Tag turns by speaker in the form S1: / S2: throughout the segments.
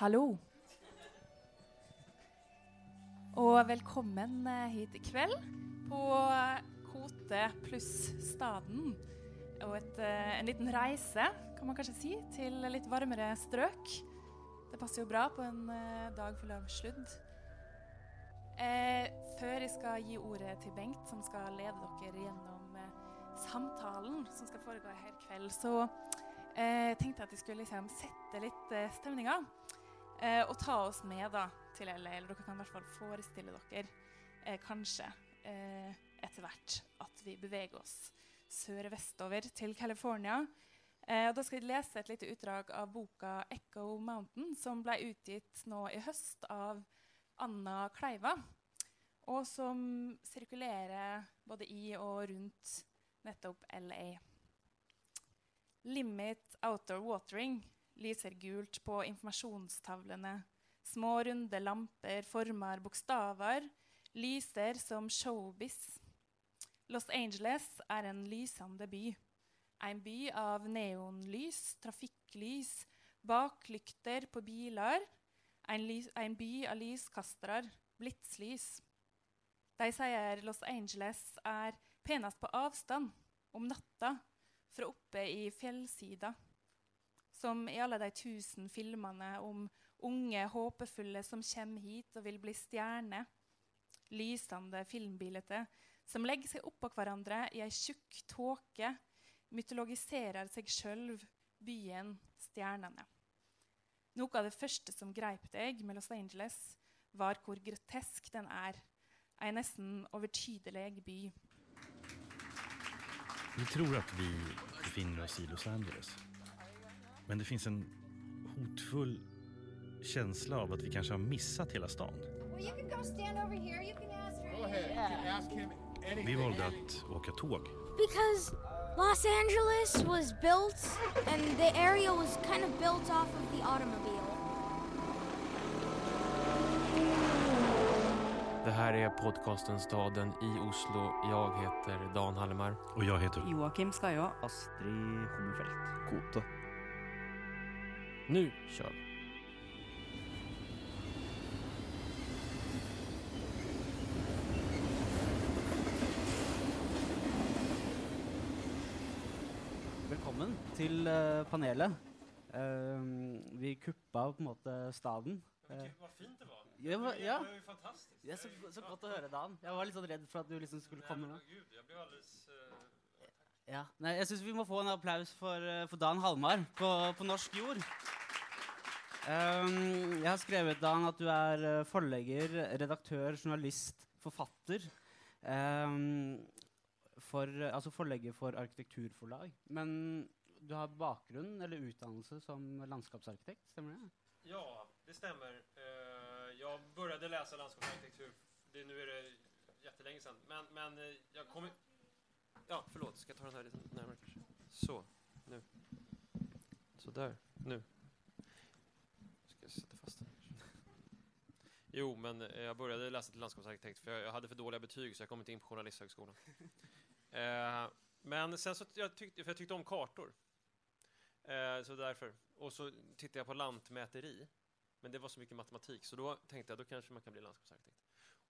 S1: Hallo. Og velkommen eh, hit i kveld på Kote pluss Staden. Og et, eh, en liten reise, kan man kanskje si, til litt varmere strøk. Det passer jo bra på en eh, dag full av sludd. Eh, før jeg skal gi ordet til Bengt, som skal lede dere gjennom eh, samtalen som skal foregå her i kveld, så eh, tenkte jeg at jeg skulle liksom sette litt eh, stemninga. Eh, og ta oss med da, til LA. Eller dere kan i hvert fall forestille dere, eh, kanskje eh, etter hvert, at vi beveger oss sørvestover til California. Eh, og da skal vi lese et lite utdrag av boka 'Echo Mountain', som ble utgitt nå i høst av Anna Kleiva, og som sirkulerer både i og rundt nettopp LA. Limit Outdoor Watering lyser gult på informasjonstavlene. Små, runde lamper former bokstaver, lyser som showbiz. Los Angeles er en lysende by. En by av neonlys, trafikklys, baklykter på biler. En, lys, en by av lyskastere, blitslys. De sier Los Angeles er penest på avstand, om natta, fra oppe i fjellsida. Som i alle de tusen filmene om unge, håpefulle som kommer hit og vil bli stjerner. Lysende filmbilder som legger seg oppå hverandre i ei tjukk tåke, mytologiserer seg sjøl, byen, stjernene. Noe av det første som greip deg med Los Angeles, var hvor grotesk den er. Ei nesten overtydelig by.
S2: Vi tror att vi befinner oss i Los Angeles. Men det finns en hotfull känsla av att vi kanske har missat hela stan. Vi valde att åka tåg.
S3: Because Los Angeles was built, and the area was kind of built off of the automobile.
S4: Det här är podcasten Staden i Oslo. Jag heter Dan Hallemar.
S2: Och jag heter
S5: Joakim Skaiå.
S6: Astrid Hummelfelt. Kote.
S4: Nu kör vi!
S6: Velkommen til eh, panelet. Eh, vi kuppa på en måte staden. Eh,
S7: Vad fint det var.
S6: ja, va- ja.
S7: Det var ju fantastiskt.
S6: det så, så godt å høre, Dan. Jeg var litt sånn redd for at du liksom skulle komme nå.
S7: Gud, jag blev alldeles... eh,
S6: Ja. Nei, jeg syns vi må få en applaus for, eh, for Dan Halmar på, på norsk jord. Um, jeg har skrevet Dan, at du er förläggare, forlegger, redaktør, journalist, forfatter. Um, for, eh, altså forlegger for arkitekturforlag. Men du har bakgrunn eller utdannelse som landskapsarkitekt, stemmer det?
S7: Ja, det stämmer. Uh, eh, jag började läsa landskapsarkitektur, det, nu är det jättelänge sedan. Men, men jag kom Ja, förlåt. Ska jag ta den här lite närmare kanske? Så, nu. Så där, nu. Ska jag sätta fast den? Jo, men eh, jag började läsa till landskapsarkitekt för jag, jag hade för dåliga betyg så jag kom inte in på Journalisthögskolan. Eh, men sen så jag tyckte, för jag tyckte om kartor. Eh, så därför. Och så tittade jag på lantmäteri. Men det var så mycket matematik så då tänkte jag då kanske man kan bli landskapsarkitekt.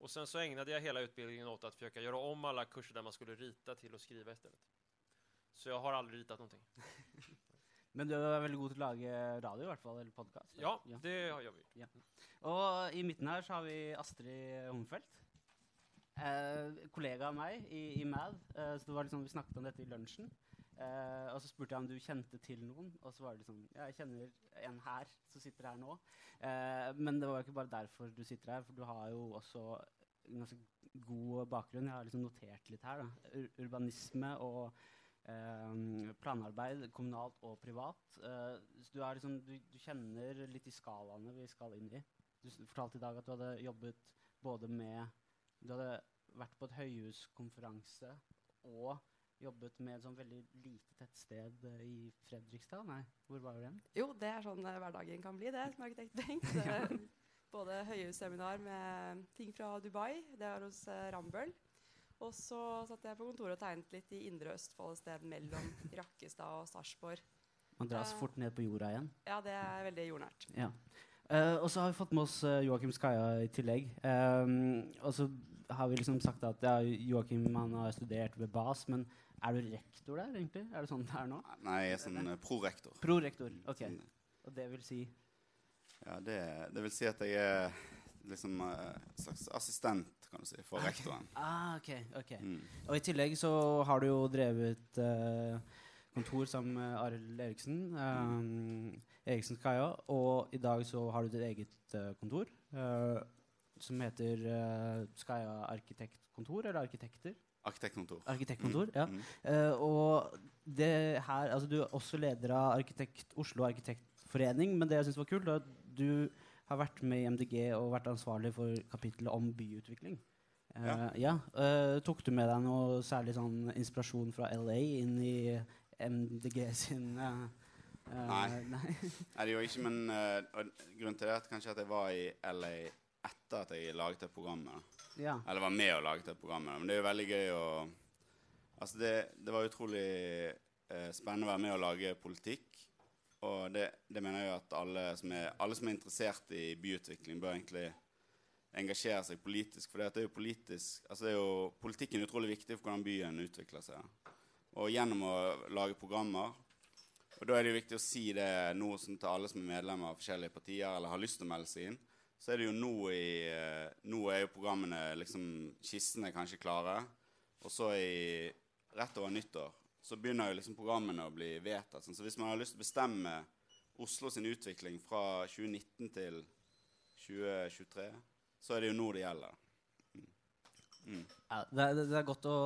S7: Och sen så ägnade jag hela utbildningen åt att försöka göra om alla kurser där man skulle rita till att skriva istället. Så jag har aldrig ritat någonting.
S6: Men du er veldig god til å lage radio, i hvert fall, eller podkast.
S7: Ja, det har jag gjort.
S6: Og i midten her så har vi Astrid Humfeldt. Eh, kollega av meg i, i MAD. Eh, så det var liksom, vi snakket om dette i lunsjen. Uh, og så spurte jeg om du kjente til noen, og så var det liksom Ja, jeg kjenner en her som sitter her nå. Uh, men det var jo ikke bare derfor du sitter her, for du har jo også en ganske god bakgrunn. Jeg har liksom notert litt her. da. Ur urbanisme og um, planarbeid, kommunalt og privat. Uh, så du, er liksom, du, du kjenner litt de skalaene vi skal inn i. Du fortalte i dag at du hadde jobbet både med Du hadde vært på et høyhuskonferanse og jobbet med sånn veldig lite tettsted eh, i Fredrikstad. Nei, hvor var det igjen?
S5: Jo, det er sånn hverdagen kan bli, det, som arkitekt Bengt. Eh, Både høyhusseminar med ting fra Dubai, det var hos eh, Rambøll. Og så satt jeg på kontoret og tegnet litt i Indre Østfold, et sted mellom Rakkestad og Sarpsborg.
S6: Man dras
S5: Eh.
S6: fort ned på jorda igjen.
S5: Ja, det er veldig jordnært.
S6: Ja. Eh, og så har vi fått med oss uh, Joakim Skaja i tillegg. Um, og så har vi liksom sagt at ja, Joakim han har studert ved BAS, men er du rektor der, egentlig? Er det sånn det er nå?
S8: Nei, jeg er sånn eh, prorektor.
S6: Prorektor, ok.
S8: Sånn,
S6: Og det vil si
S8: ja, det, det vil si at jeg er liksom slags assistent, kan du si, for rektoren.
S6: Ah, ok, ok.
S8: Mm.
S6: Og i tillegg så har du jo drevet eh, kontor sammen med Arild Eriksen. Um, Eriksen Kaja. Og i dag så har du ditt eget eh, kontor eh, som heter uh, Skaja arkitektkontor, eller arkitekter?
S8: Arkitektkontor.
S6: Arkitektkontor,
S8: Mm,
S6: ja.
S8: mm.
S6: Eh, og det her, altså Du er også leder av arkitekt, Oslo arkitektforening, men det jeg syns var kult, er at du har vært med i MDG og vært ansvarlig for kapittelet om byutvikling. Eh,
S8: Ja.
S6: ja. eh, tok du med deg noe særlig sånn inspirasjon fra LA inn i MDG sin
S8: Nei.
S6: nei.
S8: Det gjorde jeg ikke, men grunnen til det er at kanskje at jeg var i LA etter at jeg laget det programmet.
S6: Ja.
S8: Eller var med og laget det programmet. Men det er jo veldig gøy å Altså, det, det var utrolig eh, spennende å være med og lage politikk. Og det, det mener jeg at alle som, er, alle som er interessert i byutvikling, bør egentlig engasjere seg politisk. For det er jo politisk Altså det er jo Politikken er utrolig viktig for hvordan byen utvikler seg. Og gjennom å lage programmer Og da er det jo viktig å si det nå som til alle som er medlemmer av forskjellige partier eller har lyst til å melde seg inn. Så er det jo nå i eh, Nå er jo programmene liksom Kistene kanskje klare. Og så i rett over nyttår så begynner jo liksom programmene å bli vedtatt. Sånn. Så hvis man har lyst til å bestemme Oslo sin utvikling fra 2019 til 2023, så er det jo nå det gjelder. Mm.
S6: Ja, det, er, det er godt å,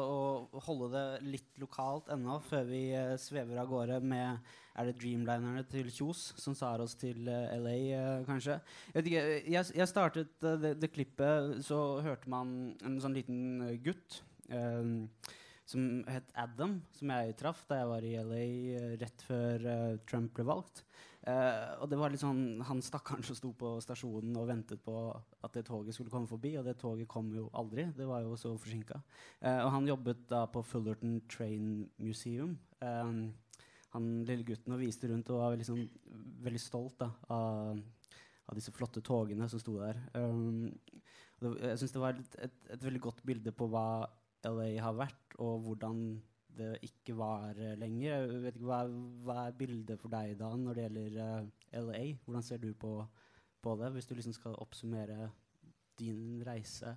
S6: å holde det litt lokalt ennå, før vi eh, svever av gårde med Er det Dreamlinerne til Kjos som tar oss til eh, LA, eh, kanskje? Jeg, vet ikke, eh, jeg, jeg startet eh, det, det klippet, så hørte man en sånn liten eh, gutt eh, som het Adam, som jeg traff da jeg var i LA eh, rett før Trump ble valgt. Eh, uh, og det var litt sånn han stakkaren som sto på stasjonen og ventet på at det toget skulle komme forbi, og det toget kom jo aldri. Det var jo så forsinka. Uh, eh, og han jobbet da på Fullerton Train Museum. Eh, han lille gutten og viste rundt og var liksom veldig stolt da, av, av disse flotte togene som sto der. Um, eh, og det, jeg syns det var et, et, et veldig godt bilde på hva LA har vært, og hvordan det ikke var eh, lenger. Jeg vet ikke, hva, er- hva er bildet for deg da når det gjelder eh, LA? Hvordan ser du på, på det, hvis du liksom skal oppsummere din reise?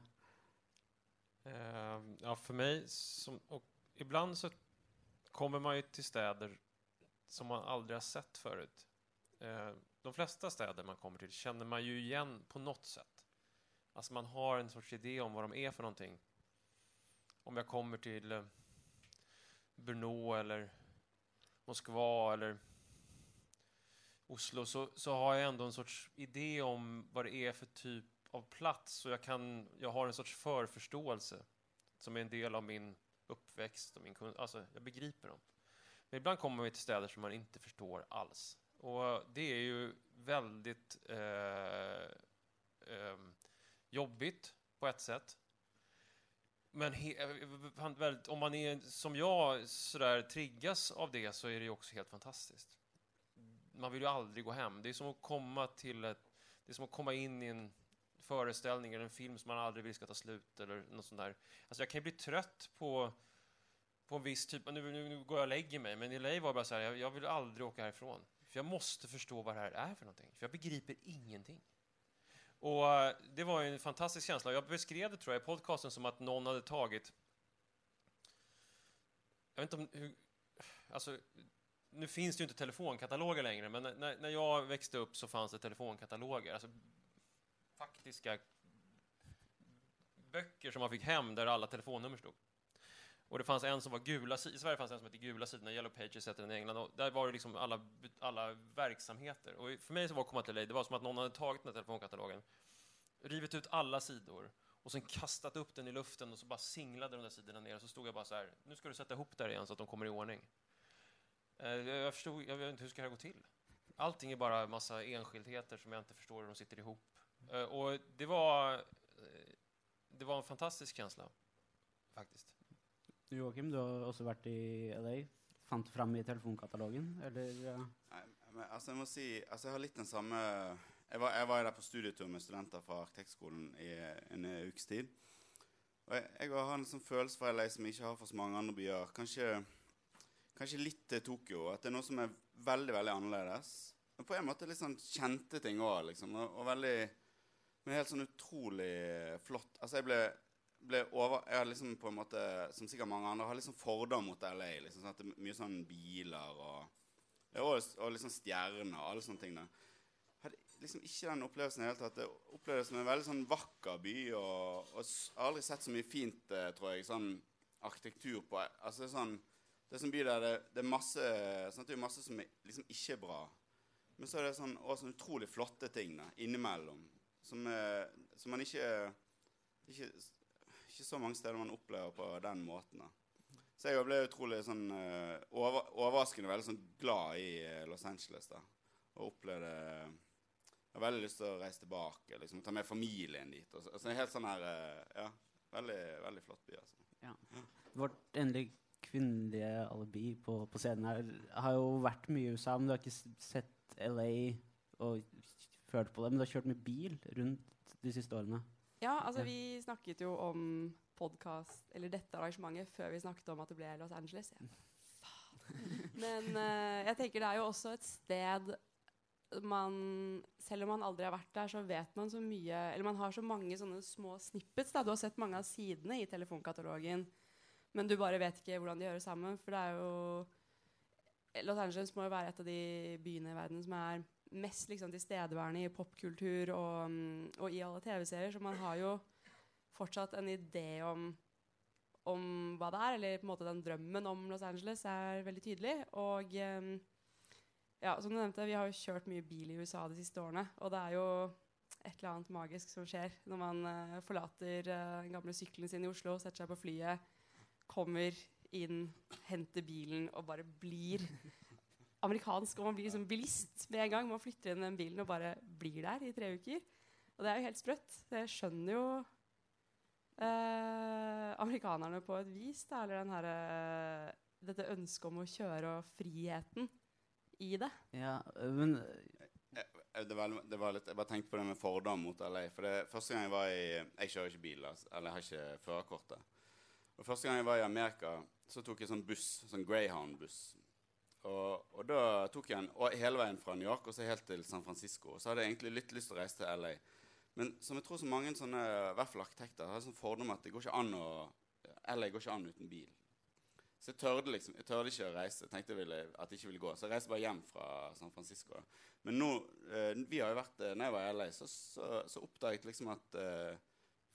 S4: Uh, ja, för mig, som, och ibland så kommer man ju till städer som man aldrig har sett förut. Uh, de flesta städer man kommer till känner man ju igen på något sätt. Alltså man har en sorts idé om vad de är för någonting. Om jag kommer till eh, Brno eller Moskva eller Oslo så, så har jag ändå en sorts idé om vad det är för typ av plats och jag, kan, jag har en sorts förförståelse som är en del av min uppväxt och min kunskap. alltså jag begriper dem. Men ibland kommer vi till städer som man inte förstår alls. Och det är ju väldigt eh, eh, jobbigt på ett sätt. Men he, eh, om man är som jag sådär triggas av det så är det ju också helt fantastiskt. Man vill ju aldrig gå hem. Det är som att komma till ett, det är som att komma in i en föreställning eller en film som man aldrig vill ska ta slut eller något sånt där. Alltså jag kan ju bli trött på, på en viss typ, nu, nu, nu går jag och lägger mig, men i LA var det bara så här, jag, jag vill aldrig åka härifrån. För jag måste förstå vad det här är för någonting, för jag begriper ingenting. Och eh, det var ju en fantastisk känsla. Jag beskrev det tror jag i podcasten som att någon hade tagit... Jag vet inte om hur... Alltså, nu finns det ju inte telefonkataloger längre, men när, när jag växte upp så fanns det telefonkataloger. Alltså faktiska böcker som man fick hem där alla telefonnummer stod. Och det fanns en som var gula i Sverige fanns en som hette Gula sidorna, Yellow Pages heter den i England, och där var det liksom alla, alla verksamheter. Och för mig så var komma till LA, det var som att någon hade tagit den här telefonkatalogen, rivit ut alla sidor och sen kastat upp den i luften och så bara singlade de där sidorna ner och så stod jag bara så här, nu ska du sätta ihop där igen så att de kommer i ordning. Eh, jag förstod, jag vet inte hur ska det här gå till? Allting är bara en massa enskildheter som jag inte förstår hur de sitter ihop. Eh, och det var, eh, det var en fantastisk känsla, faktiskt.
S6: Joakim, du har också varit i LA. Fant du fram i telefonkatalogen, eller? eh?
S8: Nei, men altså jeg må si Altså jeg har litt den samme jeg, var, jeg var der på studietur med studenter fra arkitektskolen i en veckas ukes tid. Og jeg, jeg har en sånn følelse for LA som jeg ikke har for så mange andre byer. Kanskje, kanskje litt til Tokyo. At det er noe som er veldig veldig annerledes. Men på en måte litt sånn kjente ting òg, liksom. Og, og veldig Men helt sånn utrolig flott. Altså, jeg ble, ble over Jeg har liksom på en måte, som sikkert mange andre, har liksom fordom mot LA. Liksom, sånn at det er mye sånn biler og og, og liksom stjerner og alle sånne ting. da. Hadde liksom ikke den opplevelsen i det hele tatt. Det opplevdes som en veldig sånn vakker by. Og, og s- har aldri sett så mye fint, eh, tror jeg, sånn arkitektur på Altså det er sånn Det er sånn by der det, det er masse sånn at det er masse som er, liksom ikke er bra. Men så er det sånn, også sånn utrolig flotte ting da, innimellom. Som, er, som man ikke, ikke Ikke så mange steder man opplever på den måten. da. Så jeg ble utrolig sånn eh, over, overraskende veldig sånn glad i eh, Los Angeles. da. Og opplevde eh, Jeg har veldig lyst til å reise tilbake. liksom Ta med familien dit. Og så, altså, helt sånn her Ja. Veldig, veldig flott by, altså.
S6: Ja. Vårt endelig kvinnelige alibi på, på scenen her har jo vært mye i USA, men du har ikke sett LA og følt på det. Men du har kjørt med bil rundt de siste årene.
S5: Ja, altså vi snakket jo om podkast, eller dette arrangementet, før vi snakket om at det ble Los Angeles. Ja. Men eh, jeg tenker det er jo også et sted man Selv om man aldri har vært der, så vet man så mye Eller man har så mange sånne små snippets. Da. Du har sett mange av sidene i telefonkatalogen, men du bare vet ikke hvordan de hører sammen. For det er jo Los Angeles må jo være et av de byene i verden som er mest liksom, tilstedeværende i popkultur og, mm, og i alle TV-serier. Så man har jo fortsatt en idé om, om hva det er, eller på en måte den drømmen om Los Angeles er veldig tydelig. Og mm, ja, som du nevnte, vi har jo kjørt mye bil i USA de siste årene, og det er jo et eller annet magisk som skjer når man uh, forlater uh, den gamle sykkelen sin i Oslo, setter seg på flyet, kommer inn, henter bilen og bare blir amerikansk. Og man blir liksom bilist med en gang. Man flytter inn i den bilen og bare blir der i tre uker. Og det er jo helt sprøtt. Jeg skjønner jo eh, amerikanerne på et vis, da, eller den her, eh, dette ønsket om å kjøre og friheten i det.
S6: Ja, men
S8: Eh, Det var, det var litt, jeg bare tenkte på det med fordom mot LA. For det, første gang jeg var i Jeg kjører ikke bil, eller jeg har ikke førerkortet. Og Første gang jeg var i Amerika, så tok jeg sånn buss, sånn Greyhound-buss. Og, og da tok jeg hela vägen hele veien fra New York og så helt til San Francisco. Og så hadde jeg egentlig litt lyst til å reise til LA. Men som jeg tror så mange sånne, i hvert fall arkitekter har sånn fordom at det går ikke an å LA går ikke an uten bil. Så jeg tørde liksom, jeg tørde ikke å reise. Jeg tenkte ville, eh, at det ikke ville gå. Så jeg reiste bare hjem fra San Francisco. Men nå, eh, vi har jo vært, när når jeg var i LA, så, så, så oppdaget jeg liksom at eh,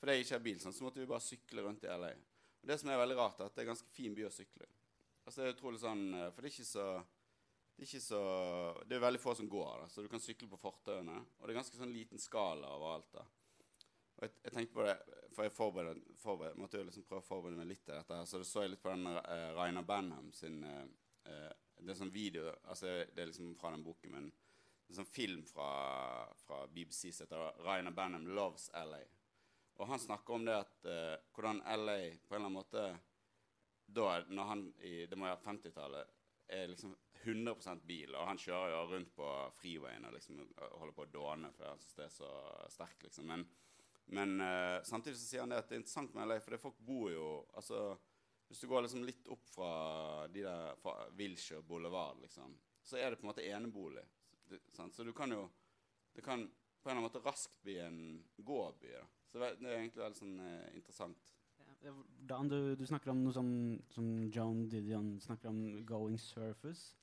S8: Fordi jeg ikke har bil, sånn, så måtte vi bare sykle rundt i LA. Og det som er veldig rart, er at det er en ganske fin by å sykle i. Altså, det er utrolig sånn, eh, For det er ikke så det er, ikke så, det er veldig få som går, da, så du kan sykle på fortauene. Og det er ganske sånn liten skala overalt. da. Og jeg, jeg tenkte på det, for jeg forberedte, forberedte, måtte jo liksom prøve å forberede meg litt til dette. her, Så det så jeg litt på den uh, Rainer Banham sin uh, Det er sånn video altså Det er liksom fra den boken, men det er sånn film fra, fra BBC som heter Rainer Benham Loves LA. Og han snakker om det at uh, hvordan LA på en eller annen måte da, når han i det må være 50-tallet, er liksom 100% bil, og han kjører jo rundt på freewayen og liksom holder på å dåne för han det er så sterkt, liksom. Men, men eh, uh, samtidig så sier han det at det er interessant med LA, for det folk bor jo altså, Hvis du går liksom litt opp fra de der fra Wilshire Boulevard, liksom, så er det på en måte enebolig. Det. Så du kan jo Det kan på en eller annen måte raskt bli en gåby. Da. Så det är er egentlig veldig sånn eh, interessant.
S6: Dan, du, du snakker om noe som, som Joan Didion snakker om going surface.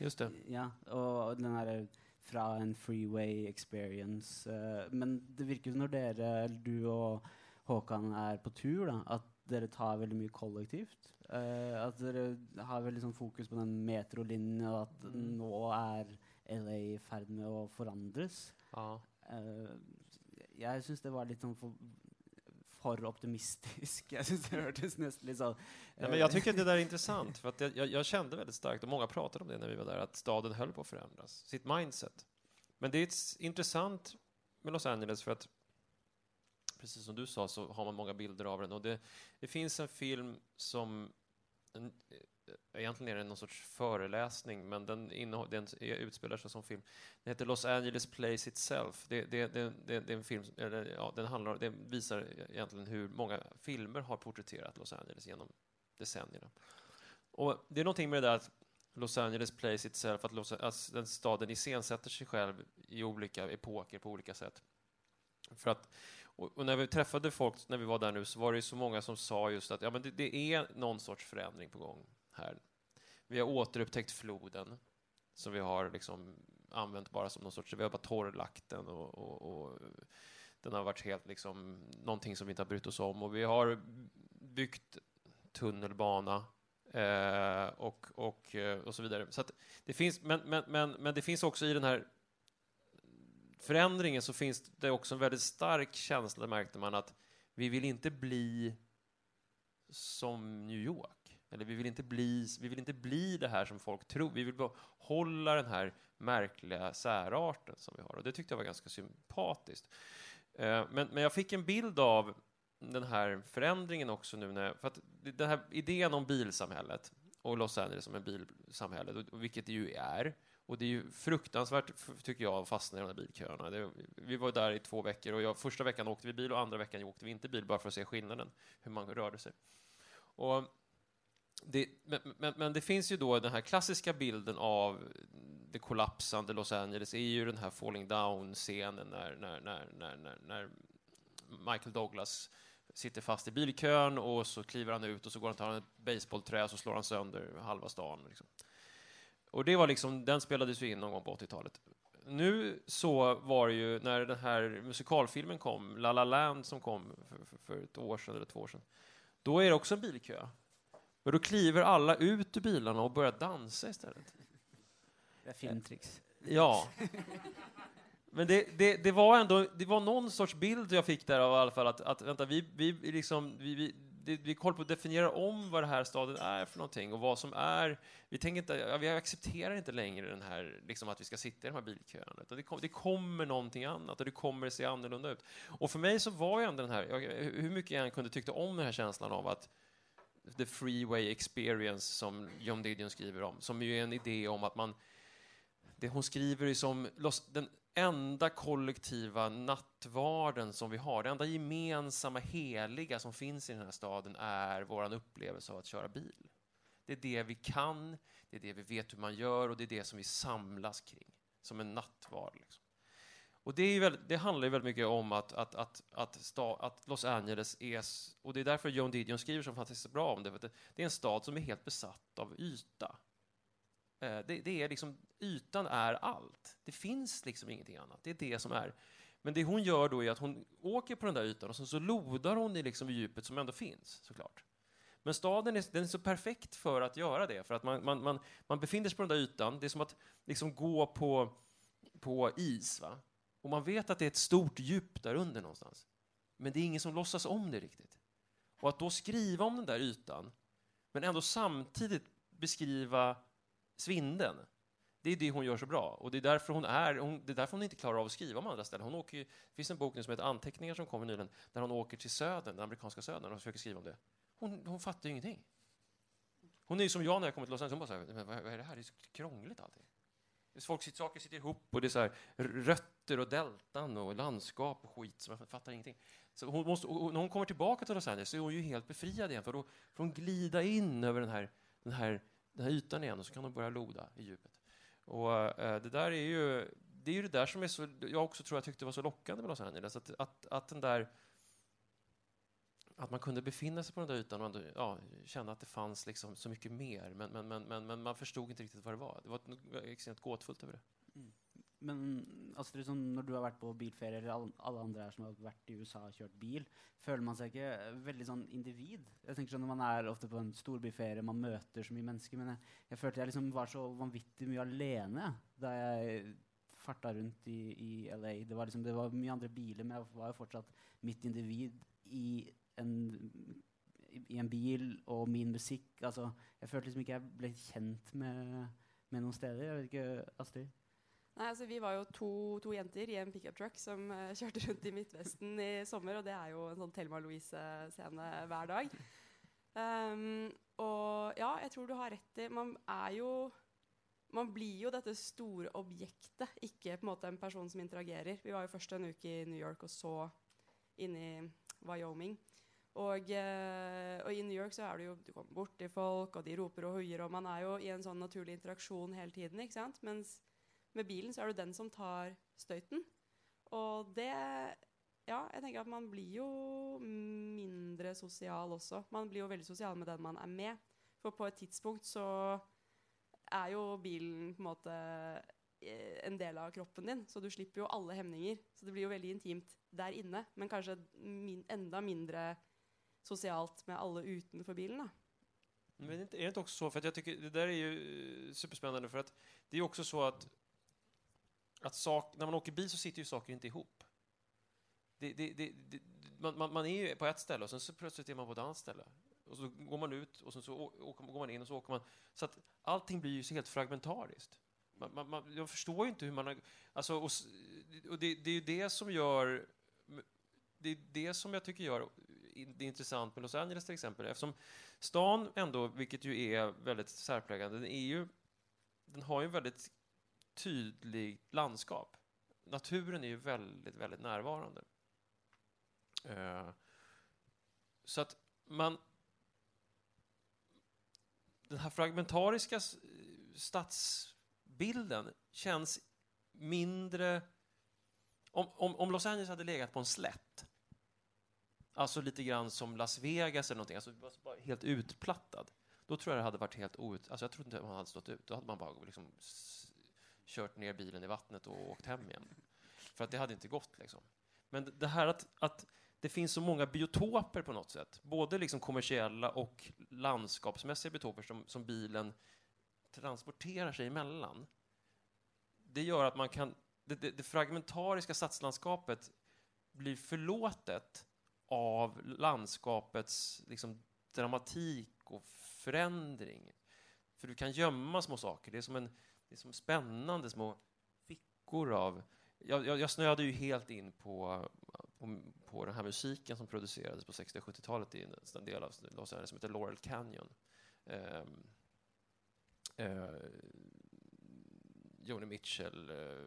S4: Just det.
S6: Ja, og den her fra en freeway experience. eh, men det virker som når dere, eller du og Håkan er på tur, da, at dere tar veldig mye kollektivt. Eh, at dere har veldig sånn fokus på den metrolinjen, og at nå er LA i ferd med å forandres.
S4: Ja.
S6: Eh, jeg syns det var litt sånn for, for optimistisk. Jag det
S4: Ja, men jag tycker det där är intressant, för att jag, jag, kände väldigt starkt, och många pratade om det när vi var där, att staden höll på att förändras, sitt mindset. Men det är intressant med Los Angeles för att, precis som du sa, så har man många bilder av den. Och det, det finns en film som, en, egentligen är det någon sorts föreläsning, men den, innehåll, den utspelar sig som film. Den heter Los Angeles Place Itself. Det, det, det, det, är en film, eller, ja, den, handlar, den visar egentligen hur många filmer har porträtterat Los Angeles genom decennierna. Och det är någonting med det där att Los Angeles Place Itself, att, Los, att den staden iscensätter sig själv i olika epoker på olika sätt. För att, och, när vi träffade folk när vi var där nu så var det ju så många som sa just att ja, men det, det är någon sorts förändring på gång här. Vi har återupptäckt floden som vi har liksom använt bara som någon sorts, vi har bara torrlagt den och, och, och den har varit helt liksom någonting som vi inte har brytt oss om och vi har byggt tunnelbana eh, och, och, eh, och så vidare. Så att det finns, men, men, men, men det finns också i den här förändringen så finns det också en väldigt stark känsla, märkte man, att vi vill inte bli som New York. Eller vi vill inte bli, vi vill inte bli det här som folk tror. Vi vill behålla den här märkliga särarten som vi har. Och det tyckte jag var ganska sympatiskt. Eh, Men, men jag fick en bild av den här förändringen också nu när, för att den här idén om bilsamhället och Los Angeles som en bilsamhälle, och- vilket det ju är, och det är ju fruktansvärt, tycker jag, att fastna i de här bilköerna. Det, vi var där i två veckor och jag, första veckan åkte vi bil och andra veckan åkte vi inte bil bara för att se skillnaden, hur man rörde sig. Och det, men, men, men det finns ju då den här klassiska bilden av det kollapsande Los Angeles är ju den här falling down-scenen när, när, när, när, när, när Michael Douglas sitter fast i bilkön och så kliver han ut och så går han och tar ett baseballträ och så slår han sönder halva stan. Liksom. Och det var liksom, den spelades ju in någon gång på 80-talet. Nu så var det ju när den här musikalfilmen kom, La La Land som kom för, för, för ett år sedan eller två år sedan, då är det också en bilkö. Men då kliver alla ut ur bilarna och börjar dansa istället.
S6: Det är filmtricks.
S4: Ja. Men det, det, det var ändå, det var någon sorts bild jag fick där av i alla fall att, att vänta, vi, vi liksom, vi, vi, det, vi håller på att definiera om vad den här staden är för någonting och vad som är, vi tänker inte, vi accepterar inte längre den här, liksom att vi ska sitta i de här bilköerna, utan det, kom, det kommer någonting annat och det kommer se annorlunda ut. Och för mig så var ju ändå den här, jag, hur mycket jag än kunde tycka om den här känslan av att the freeway experience som John Didion skriver om, som ju är en idé om att man det hon skriver är som den enda kollektiva nattvarden som vi har, det enda gemensamma heliga som finns i den här staden är vår upplevelse av att köra bil. Det är det vi kan, det är det vi vet hur man gör och det är det som vi samlas kring, som en nattvard. Liksom. Och det, är väldigt, det handlar ju väldigt mycket om att, att, att, att, sta, att Los Angeles är, och det är därför John Didion skriver så fantastiskt bra om det, för det, det är en stad som är helt besatt av yta. Eh, Det, det är liksom, ytan är allt. Det finns liksom ingenting annat. Det är det som är. Men det hon gör då är att hon åker på den där ytan och så, så lodar hon i liksom djupet som ändå finns, såklart. Men staden är, den är så perfekt för att göra det, för att man, man, man, man befinner sig på den där ytan. Det är som att liksom gå på, på is, va? Och man vet att det är ett stort djup där under någonstans. Men det är ingen som låtsas om det riktigt. Och att då skriva om den där ytan, men ändå samtidigt beskriva svindeln. Det är det hon gör så bra. Och det är därför hon, är, hon, det är därför hon inte klarar av att skriva om andra ställen. Hon åker ju, det finns en bok nu som heter Anteckningar som kommer nyligen, där hon åker till södern, den amerikanska södern, och försöker skriva om det. Hon, hon fattar ju ingenting. Hon är ju som jag när jag kommer till Los Angeles, hon bara så här, vad är det här? Det är så krångligt allting. Folk, sitter- saker sitter ihop och det är så här, rötter och deltan och landskap och skit, så man fattar ingenting. Så hon måste, och när hon kommer tillbaka till Los Angeles så är hon ju helt befriad igen, för då får hon glida in över den här, den här, den här ytan igen och så kan hon börja loda i djupet. Och eh, det där är ju, det är ju det där som är så, jag också tror jag tyckte var så lockande med Los Angeles, att, att, att den där att man kunde befinna sig på den där ytan och ändå, ja, känna att det fanns liksom så mycket mer, men, men, men, men, men man förstod inte riktigt vad det var. Det var extremt gåtfullt över det. Mm.
S6: Men alltså, Astrid, som när du har varit på bilferier, eller alla andra andre som har varit i USA och kört bil, känner man sig inte väldigt sån individ? Jag tänker så när Man är ofta på en storbyferie, man möter så mycket människor. men jag kände att jag liksom var så vanvittigt mycket alene där jag fartade runt i, i LA. Det var, liksom, det var mycket andra bilar, men jag var ju fortsatt mitt individ i en, i, en bil och min musik, alltså, jag følte liksom ikke jeg ble kjent med, med noen steder. Jeg vet ikke, Astrid?
S5: Nei, altså Vi var jo to, to jenter i en pickup truck som uh, kjørte rundt i Midtvesten i sommer. Og det er jo en sånn Thelma Louise-scene hver dag. Um, Og ja, jeg tror du har rett i Man er jo Man blir jo dette store objektet, ikke på en måte en person som interagerer. Vi var jo først en uke i New York og så inne i Wyoming. Og, eh, og i New York så er du jo Du kommer bort til folk, og de roper og hoier, og man er jo i en sånn naturlig interaksjon hele tiden. ikke sant? Mens med bilen så er det den som tar støyten. Og det Ja, jeg tenker at man blir jo mindre sosial også. Man blir jo veldig sosial med den man er med. For på et tidspunkt så er jo bilen på en måte eh, en del av kroppen din, så du slipper jo alle hemninger. Så det blir jo veldig intimt der inne, men kanskje min, enda mindre socialt med alla utanför bilen. Då.
S4: Men är det inte också så, för att jag tycker det där är ju eh, superspännande för att det är också så att, att sak, när man åker bil så sitter ju saker inte ihop. Det, det, det, man, man, man, är ju på ett ställe och sen så plötsligt är man på ett annat ställe. Och så går man ut och sen så åker, går man in och så åker man. Så att allting blir ju så helt fragmentariskt. Man, man, man, jag förstår ju inte hur man har... Alltså, och, och det, det, är ju det som gör... Det är det som jag tycker gör det är intressant med Los Angeles till exempel, eftersom stan ändå, vilket ju är väldigt särpräglande, den är ju, den har ju väldigt tydligt landskap. Naturen är ju väldigt, väldigt närvarande. Uh, så att man... Den här fragmentariska stadsbilden känns mindre... Om, om, om Los Angeles hade legat på en slätt Alltså lite grann som Las Vegas eller någonting, alltså bara helt utplattad. Då tror jag det hade varit helt out... Alltså jag tror inte man hade stått ut. Då hade man bara liksom kört ner bilen i vattnet och åkt hem igen. För att det hade inte gått liksom. Men det här att, att det finns så många biotoper på något sätt, både liksom kommersiella och landskapsmässiga biotoper som, som bilen transporterar sig emellan. Det gör att man kan, det, det, det fragmentariska stadslandskapet blir förlåtet av landskapets liksom, dramatik och förändring. För du kan gömma små saker. Det är som, en, det är som spännande små fickor av... Jag, jag, jag snöade ju helt in på, på, på, den här musiken som producerades på 60 och 70-talet i en, en del av Los Angeles som heter Laurel Canyon. Um, uh, Joni Mitchell, uh,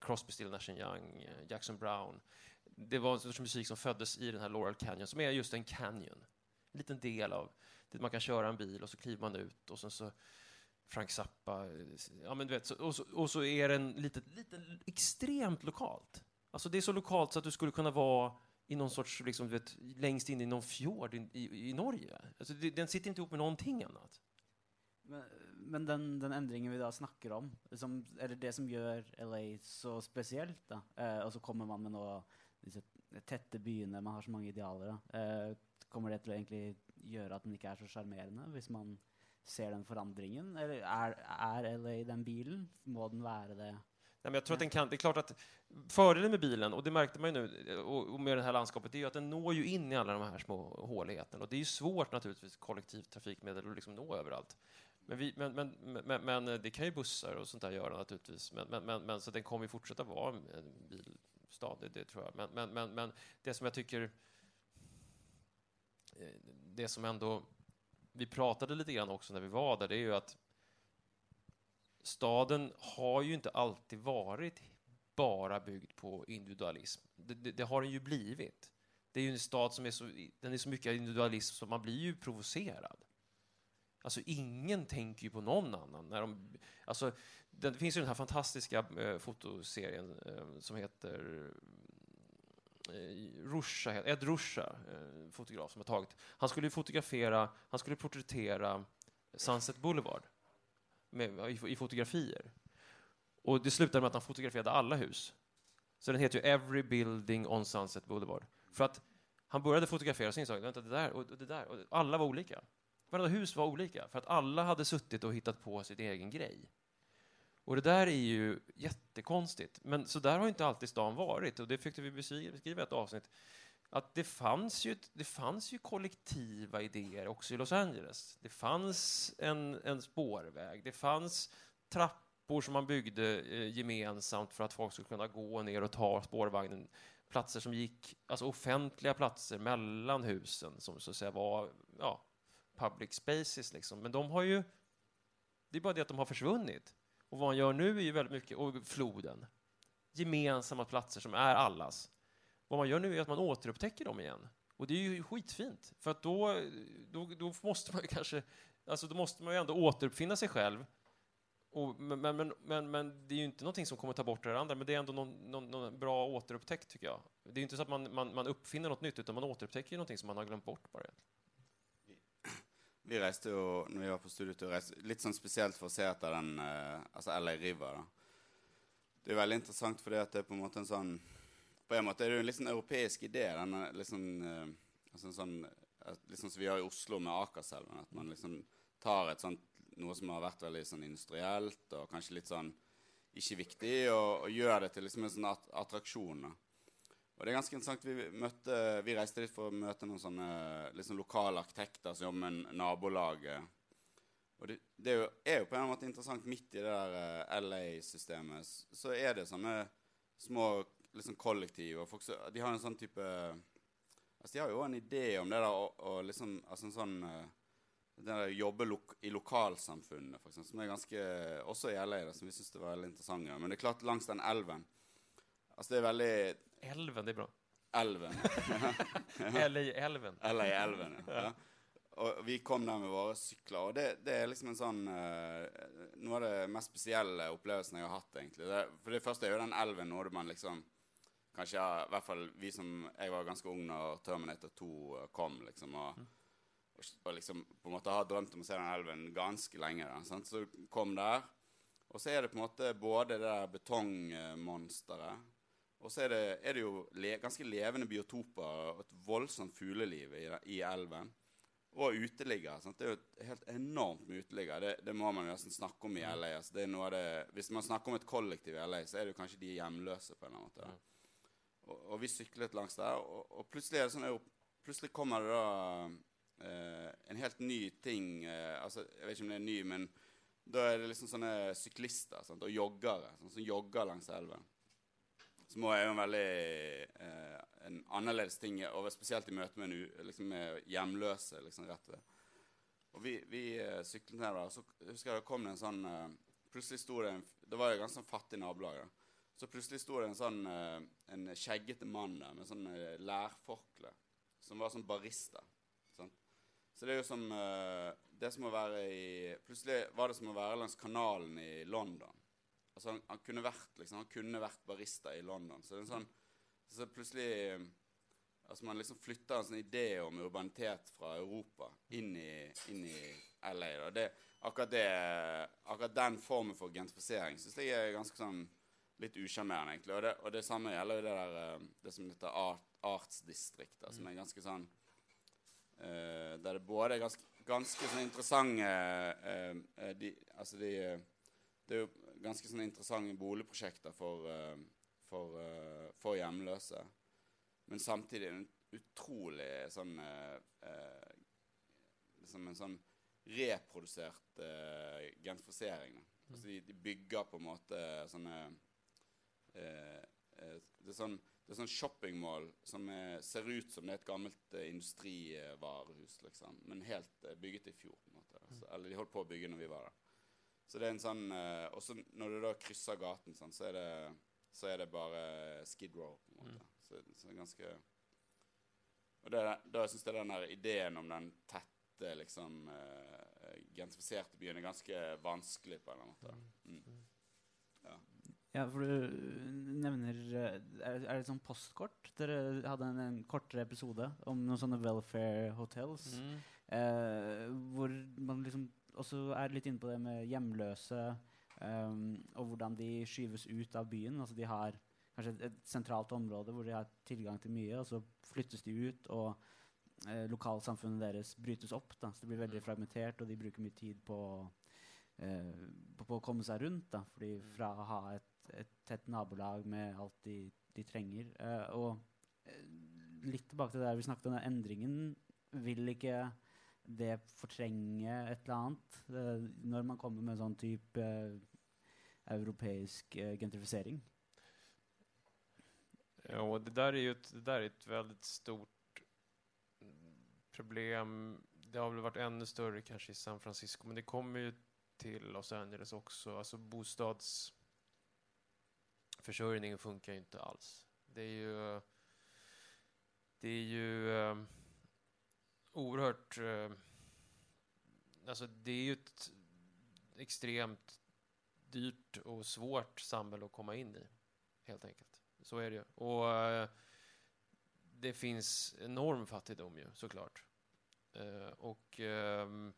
S4: Crosby, Still Nash Young, Jackson Brown det var en sorts musik som föddes i den här Laurel Canyon, som är just en canyon. En liten del av det man kan köra en bil och så kliver man ut och sen så Frank Zappa, ja men du vet, och, så, och så är den lite, lite extremt lokalt. Alltså det är så lokalt så att du skulle kunna vara i någon sorts, liksom, du vet, längst in i någon fjord i, i, i Norge. Alltså det, den sitter inte ihop med någonting annat.
S6: Men, men den, den ändringen vi då snackar om, liksom, är det det som gör LA så speciellt? Då? Eh, och så kommer man med något disse tette byene, man har så mange idealer. Eh, kommer det til å egentlig gjøre at den ikke er så sjarmerende, hvis man ser den forandringen? Eller är, er LA den bilen? Må den vara det?
S4: Nej, men jag tror att den kan, det är klart att fördelen med bilen, och det märkte man ju nu, och, och med det här landskapet, det är ju att den når ju in i alla de här små håligheterna. Och det är ju svårt naturligtvis, kollektivtrafikmedel, att liksom nå överallt. Men, vi, men, men, men, men, det kan ju bussar och sånt där göra naturligtvis. Men, men, men, men så den kommer ju fortsätta vara en bil stad, det, det tror jag. Men, men, men, men det som jag tycker... Eh, det som ändå... Vi pratade lite grann också när vi var där, det är ju att staden har ju inte alltid varit bara byggd på individualism. Det, det, det, har den ju blivit. Det är ju en stad som är så, den är så mycket individualism så man blir ju provocerad. Alltså ingen tänker ju på någon annan. När de, alltså, det finns ju den här fantastiska eh, fotoserien eh, som heter eh, Rusha, Ed Rusha, eh, fotograf som har tagit. Han skulle fotografera, han skulle porträttera Sunset Boulevard med, i, i, fotografier. Och det slutade med att han fotograferade alla hus. Så den heter ju Every Building on Sunset Boulevard. För att han började fotografera och så insåg han, vänta, det där och det där, och alla var olika. Varenda hus var olika, för att alla hade suttit och hittat på sin egen grej. Och det där är ju jättekonstigt. Men så där har inte alltid stan varit. Och det fick vi beskriva i ett avsnitt. Att det fanns, ju, det fanns ju kollektiva idéer också i Los Angeles. Det fanns en, en spårväg. Det fanns trappor som man byggde eh, gemensamt för att folk skulle kunna gå ner och ta spårvagnen platser som gick, alltså offentliga platser mellan husen som så att säga var, ja, public spaces liksom. Men de har ju, det är bara det att de har försvunnit. Och vad man gör nu är ju väldigt mycket, och floden, gemensamma platser som är allas. Vad man gör nu är att man återupptäcker dem igen. Och det är ju skitfint, för att då, då, då måste man ju kanske, alltså då måste man ju ändå återuppfinna sig själv. Och, men, men, men, men, men det är ju inte någonting som kommer ta bort det andra, men det är ändå någon, någon, någon bra återupptäckt tycker jag. Det är ju inte så att man, man, man uppfinner något nytt, utan man återupptäcker ju någonting som man har glömt bort bara.
S8: Vi reiste jo, når vi var på studietur, reiste, litt sånn spesielt for å se etter den eh, altså LA River. da. Det er veldig interessant fordi at det er på en måte en sånn På en måte er det jo en litt sånn europeisk idé. denne litt sånn, eh, altså en sånn eh, Litt sånn som vi har i Oslo med Akerselven. At man liksom tar et sånt noe som har vært veldig sånn industrielt og kanskje litt sånn ikke viktig, og, og gjør det til liksom en sånn at, attraksjon. da. Og det er ganske interessant. Vi, møtte, vi reiste dit for å møte noen sånne eh, liksom lokale arkitekter som alltså, jobber med nabolaget. Eh. Og det, det er, jo, er jo på en måte interessant midt i det der eh, LA-systemet. Så er det sånne eh, små liksom kollektiv. Og folk, så- de har en sånn type Altså, de har jo en idé om det der å, å liksom Altså en sånn eh, det der jobbe lok i lokalsamfunnet, for eksempel, som er ganske Også i LA, da, som vi syns var veldig interessant. Men det er klart, langs den elven Altså, det er veldig
S4: Elven, det är bra.
S8: Elven.
S4: LA-elven.
S8: LA-elven, ja. ja. Og vi kom der med våre sykler, og det, det er liksom en sånn eh, Noe av det mest spesielle opplevelsen jeg har hatt, egentlig. Det, for det første er jo den elven noe man liksom Kanskje i hvert fall vi som Jeg var ganske ung når Terminator 2 kom, liksom. Og, og, og liksom på en måte har drømt om å se den elven ganske lenge. Da, sant? Så kom der. Og så er det på en måte både det der betongmonsteret og så er det, er det jo le, ganske levende biotoper og et voldsomt fugleliv i, i elven. Og uteliggere. Det er jo helt enormt med uteliggere. Det, det må man nesten snakke om i LA. Altså, det er noe av det, hvis man snakker om et kollektiv i LA, så er det jo kanskje de hjemløse. på en eller annen måte. da. Og, og vi syklet langs der, og, og plutselig er det sånn, plutselig kommer det da eh, en helt ny ting eh, altså, Jeg vet ikke om det er ny, men da er det liksom sånne syklister sant? og joggere sånn, som jogger langs elven. Som er jo en veldig eh, en annerledes ting, og spesielt i møte med, en, u- liksom med hjemløse. liksom rett ved. Og vi, vi eh, syklet ned der, og så husker jeg det kom det en sånn eh, Plutselig sto det en Det var jo ganske sånn fattig nabolag. da. Så plutselig sto det en sånn eh, en skjeggete mann der med sånn eh, lærforkle, som var sånn barista. Sant? Så det er jo som eh, Det som å være i Plutselig var det som å være langs kanalen i London. Altså han, han kunne vært liksom, han kunne vært barista i London. Så det er en sånn så plutselig eh, Altså Man liksom flytter en sånn idé om urbanitet fra Europa inn i, inn i LA. Da. Det, akkurat, det, akkurat den formen for gentrifisering syns jeg er ganske sånn litt usjarmerende, egentlig. Og det, og det samme gjelder jo det der eh, det som heter art, artsdistrikt, da, som er ganske sånn uh, Der det både er ganske, ganske sånn interessante uh, uh, de, Altså de eh, Det er jo ganske sånne interessante boligprosjekter for, eh, for, eh, for hjemløse. Men samtidig en utrolig sånn eh, Liksom en sånn reprodusert gentrifisering. Da. Altså de, de bygger på en måte sånne det, er sånn, det er sånn shoppingmål som er, ser ut som det er et gammelt eh, industrivarehus, liksom. Men helt eh, bygget i fjor. på en måte. Så, eller de holdt på å bygge når vi var der. Så det er en sånn eh, Og så når du da krysser gaten, sånn, så, er det, så er det bare Skid Row. på en måte. Så, så det er ganske Og det, da syns jeg den der ideen om den tette, liksom eh, gentrifiserte byen er ganske vanskelig på en eller annen måte. Mm. Ja.
S6: Ja, for du nevner eh, Er, er det sånn postkort? Dere hadde en, en kortere episode om noen sånne welfare hotels.
S4: Mm.
S6: Eh, hvor man liksom også er litt inne på det med hjemløse, ehm, og hvordan de skyves ut av byen. Altså de har kanskje et, et sentralt område hvor de har tilgang til mye, og så flyttes de ut, og eh, lokalsamfunnet deres brytes opp. Da. Så det blir veldig fragmentert, og de bruker mye tid på, eh, på, på å komme seg rundt. Da. Fordi fra å ha et, et tett nabolag med alt de, de trenger eh, Og eh, litt tilbake til det vi snakket om den endringen. Vil ikke det fortrenge et eller annet eh, når man kommer med sånn type eh, europeisk eh, gentrifisering?
S4: Ja, och det där är ju ett, det där är ett väldigt stort problem. Det har väl varit ännu större kanske i San Francisco, men det kommer ju till Los Angeles också. Alltså bostadsförsörjningen funkar ju inte alls. Det är ju, det är ju eh, oerhört... Eh, alltså det är ju ett extremt dyrt och svårt samhälle att komma in i, helt enkelt. Så är det ju. Och eh, det finns enorm fattigdom ju, såklart. Eh, och ehm,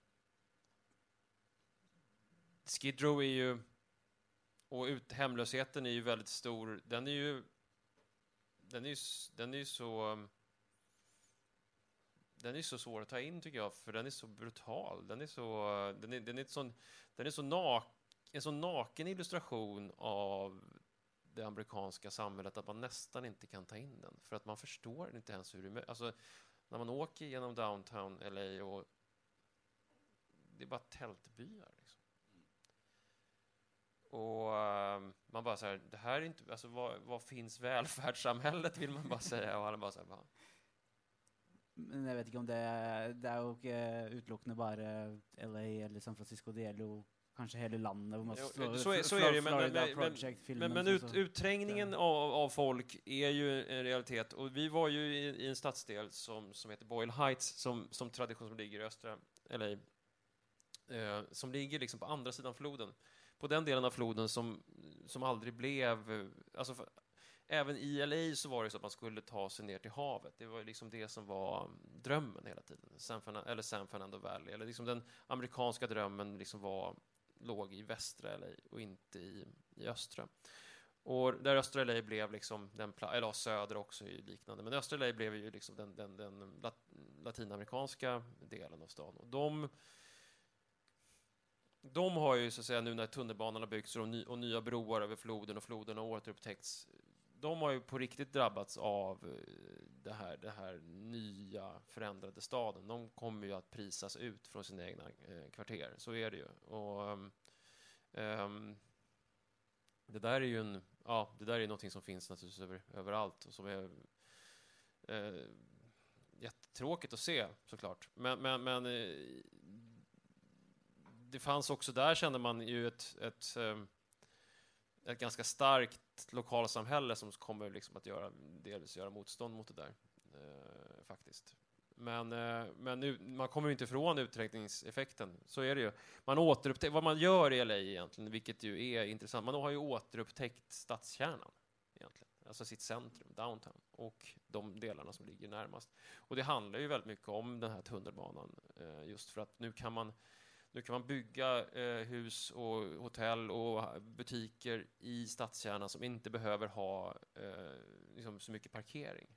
S4: Skid Row är ju... Och ut, hemlösheten är ju väldigt stor. Den är ju... Den är ju, den är ju så... Den är så svår att ta in tycker jag, för den är så brutal. Den är så... Den är, den är, ett sån, den är så nak, en så naken illustration av det amerikanska samhället att man nästan inte kan ta in den. För att man förstår inte ens hur det är Alltså, när man åker genom downtown LA och det är bara tältbyar. Liksom. Och ehm, man bara så här, det här är inte, alltså vad, vad finns välfärdssamhället vill man bara säga och alla bara så här, bara,
S6: men jeg vet ikke om det Det er jo ikke utelukkende bare LA eller San Francisco. Det gjelder jo kanskje hele landet. man slår-
S4: så är, så är det ju, men, men,
S6: Florida
S4: men, men, ut,
S6: så-
S4: utträngningen av, av folk är ju en realitet. Och vi var ju i, i en stadsdel som, som heter Boyle Heights, som, som tradition som ligger i östra LA, eh, som ligger liksom på andra sidan floden. På den delen av floden som, som aldrig blev... eh, Alltså även i LA så var det så att man skulle ta sig ner till havet. Det var liksom det som var mm, drömmen hela tiden. San Fernando, eller San Fernando Valley. Eller liksom den amerikanska drömmen liksom var, låg i västra LA och inte i, i östra. Och där östra LA blev liksom den eller ja, söder också är ju liknande, men östra LA blev ju liksom den, den, den lat, latinamerikanska delen av stan. Och de, de har ju så att säga nu när tunnelbanan har byggts och, ny, och nya broar över floden och floden har återupptäckts, de har ju på riktigt drabbats av eh, det här, det här nya förändrade staden. De kommer ju att prisas ut från sina egna eh, kvarter, så är det ju. Och, um, det där är ju en, ja, det där är någonting som finns naturligtvis över, överallt och som är eh, jättetråkigt att se såklart. Men, men, men eh, det fanns också där kände man ju ett, ett, ehm, ett ganska starkt lokalsamhälle som kommer liksom att göra, delvis göra motstånd mot det där, eh, faktiskt. Men, eh, men nu, man kommer ju inte ifrån utträngningseffekten, så är det ju. Man vad man gör i LA egentligen, vilket ju är intressant, man har ju återupptäckt stadskärnan egentligen, alltså sitt centrum, downtown, och de delarna som ligger närmast. Och det handlar ju väldigt mycket om den här tunnelbanan, eh, just för att nu kan man nu kan man bygga eh, hus och hotell och butiker i stadskärnan som inte behöver ha eh, liksom så mycket parkering.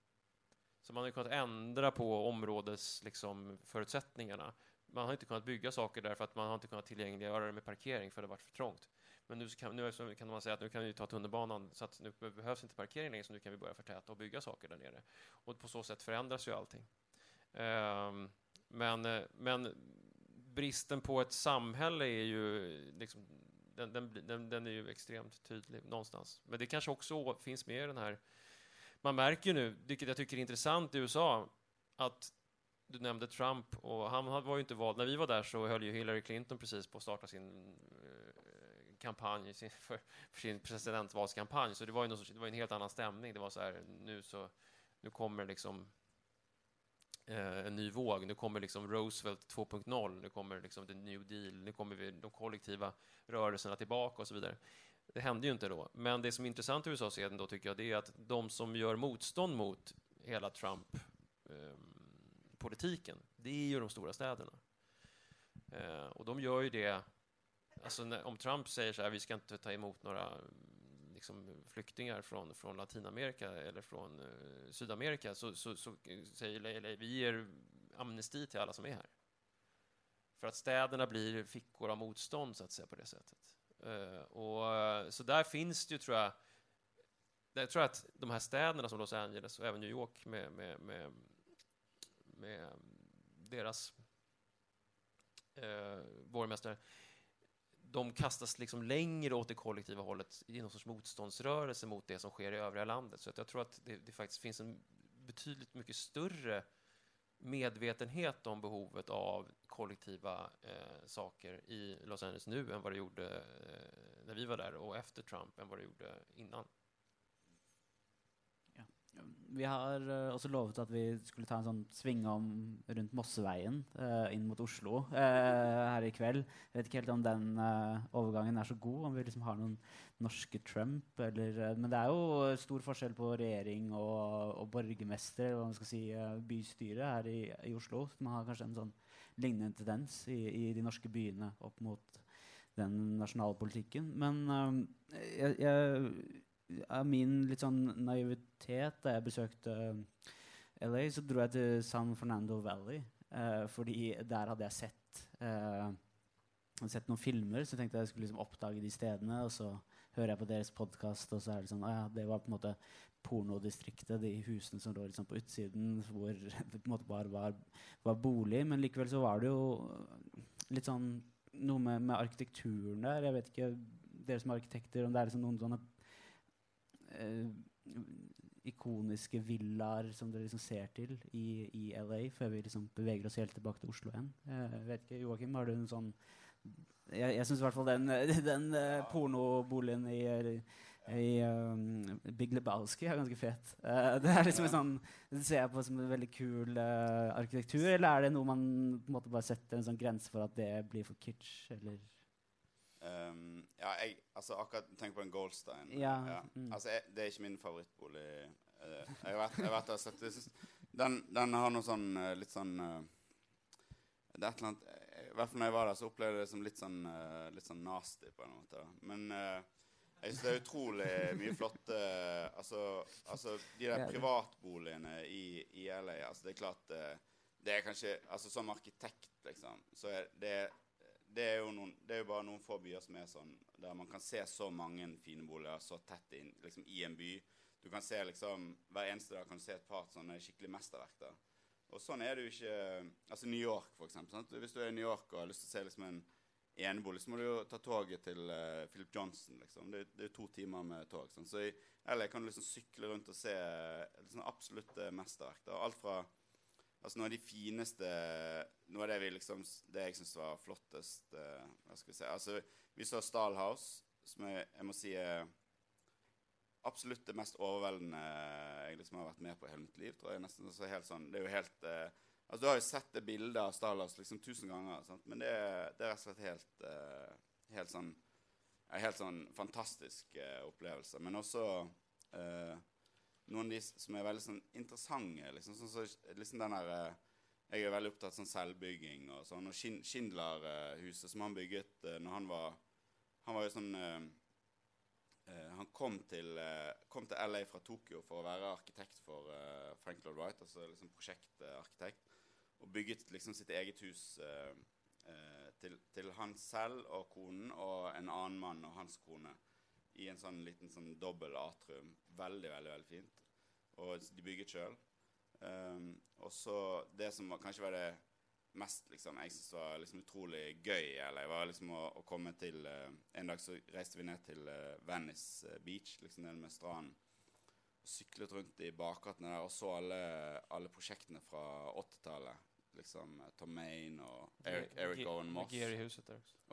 S4: Så man har kunnat ändra på områdes liksom, förutsättningarna. Man har inte kunnat bygga saker där för att man har inte kunnat tillgängliggöra det med parkering för det har varit för trångt. Men nu, kan, nu kan man säga att nu kan vi ta tunnelbanan så att nu behövs inte parkering längre så nu kan vi börja förtäta och bygga saker där nere. Och på så sätt förändras ju allting. Um, men, eh, men bristen på ett samhälle är ju liksom, den, den, den, den är ju extremt tydlig någonstans. Men det kanske också finns med i den här... Man märker ju nu, vilket jag tycker är intressant i USA, att du nämnde Trump och han var ju inte vald. När vi var där så höll ju Hillary Clinton precis på att starta sin eh, kampanj sin, för, för sin presidentvalskampanj. Så det var ju någon det var en helt annan stämning. Det var så här, nu så, nu kommer liksom Eh, en ny våg. Nu kommer liksom Roosevelt 2.0, nu kommer liksom the new deal, nu kommer vi, de kollektiva rörelserna tillbaka och så vidare. Det hände ju inte då. Men det som är intressant i USA sedan då tycker jag, det är att de som gör motstånd mot hela Trump-politiken, ehm, det är ju de stora städerna. Eh, och de gör ju det, alltså när, om Trump säger så här, vi ska inte ta emot några liksom, flyktingar från, från Latinamerika eller från eh, Sydamerika så, så, så eh, säger LA, vi ger amnesti till alla som är här. För att städerna blir fickor av motstånd så att säga på det sättet. Eh, och, eh, så där finns det ju, tror jag, jag tror att de här städerna som Los Angeles och även New York med, med, med, med deras eh, borgmästare, de kastas liksom längre åt det kollektiva hållet i någon sorts motståndsrörelse mot det som sker i övriga landet. Så att jag tror att det, det faktiskt finns en betydligt mycket större medvetenhet om behovet av kollektiva eh, saker i Los Angeles nu än vad det gjorde eh, när vi var där och efter Trump än vad det gjorde innan.
S6: Vi har också også lovet at vi skulle ta en sånn svingom rundt Mosseveien uh, inn mot Oslo uh, her i kveld. Jeg vet ikke helt om den uh, overgangen er så god, om vi liksom har noen norske Trump, eller Men det er jo stor forskjell på regjering og, og borgermester, eller hva man skal si, bystyre her i, i Oslo. Så man har kanskje en sånn lignende tendens i, i de norske byene opp mot den nasjonale politikken. Men jeg, jeg av min litt sånn naivitet da jeg besøkte eh, LA, så dro jeg til San Fernando Valley. eh, fordi der hadde jeg sett, eh, sett noen filmer, så jeg tenkte jeg skulle liksom oppdage de stedene. Og så hører jeg på deres podkast, og så er det sånn ah, ja, Det var på en måte pornodistriktet, de husene som lå liksom på utsiden, hvor det på en måte bare var, var bolig. Men likevel så var det jo litt sånn noe med, med arkitekturen der. Jeg vet ikke, dere som er arkitekter, om det er liksom noen sånne ikoniske villaer som dere liksom ser til i, i LA, før vi liksom beveger oss helt tilbake til Oslo igjen. Eh, Jeg vet ikke, Joakim, har du en sånn Jeg, jeg syns i hvert fall den, den eh, pornoboligen i, i um, Big Lebowski er ganske fet. Eh, det er liksom en sånn Det ser jeg på som en veldig kul eh, arkitektur, eller er det noe man på en måte bare setter en sånn grense for at det blir for kitsch, eller
S8: Um, ja, jeg altså, akkurat tenk på en Goldstein.
S6: Ja, mm.
S8: Altså, jeg, det er ikke min favorittbolig. Eh, jeg har vært, jeg og sett det. Jeg synes- Den, den har noe sånn eh, litt sånn eh, Det er et eller annet eh, I hvert fall når jeg var der, så opplevde jeg det som litt sånn, eh, litt sånn nasty på en måte. da. Men eh, jeg syns det er utrolig mye flotte altså, altså, de der
S6: Ja.
S8: privatboligene i, i LA altså, Det er klart eh, Det er kanskje Altså som arkitekt, liksom, så er det det er, jo noen, det er jo bare noen få byer som er sånn, der man kan se så mange fine boliger så tett inn, liksom, i en by. Du kan se liksom, Hver eneste dag kan du se et par sånne skikkelig mesterverk der. Og sånn er det jo ikke Altså New York, for eksempel. Sant? Hvis du er i New York og har lyst til å se liksom en enebolig, så må du jo ta toget til uh, eh, Philip Johnson. liksom. Det, det er jo to timer med tog. Sant? Så i LA kan du liksom sykle rundt og se eh, liksom, absolutte mesterverk. Da. Alt fra Altså Noe av de fineste Noe av det vi liksom Det jeg syns var flottest uh, eh, Hva skal vi si Altså, vi så Stalhouse, som jeg, jeg må si er absolutt det mest overveldende eh, jeg liksom har vært med på i hele mitt liv. tror jeg nesten så alltså, helt sånn, Det er jo helt uh, Altså Du har jo sett det bildet av Stalhouse liksom tusen ganger, sant? men det, det er rett og slett helt uh, Helt sånn en helt sånn fantastisk uh, opplevelse. Men også uh, noen av de som er veldig sånn interessante. Liksom, sånn, så, liksom den der, eh, jeg er veldig opptatt av sånn selvbygging og sånn. Og Schindler-huset som han bygget uh, når han var Han var jo sånn uh, Han kom til, uh, kom til LA fra Tokyo for å være arkitekt for uh, Frank Lloyd Wright, altså liksom prosjektarkitekt. Og bygget liksom sitt eget hus eh, til, til han selv og konen og en annen mann og hans kone i en sånn liten sånn dobbel atrium. Veldig, veldig veldig fint. Og de bygget sjøl. Um, og så det som var, kanskje var det mest liksom, jeg synes var liksom utrolig gøy, eller var liksom å, å komme til eh, En dag så reiste vi ned til eh, Venice eh, Beach, liksom nede med stranden. Syklet rundt i bakgatene der og så alle, alle prosjektene fra 80-tallet. Liksom eh, Tom Maine og Eric, Eric Owen Moss.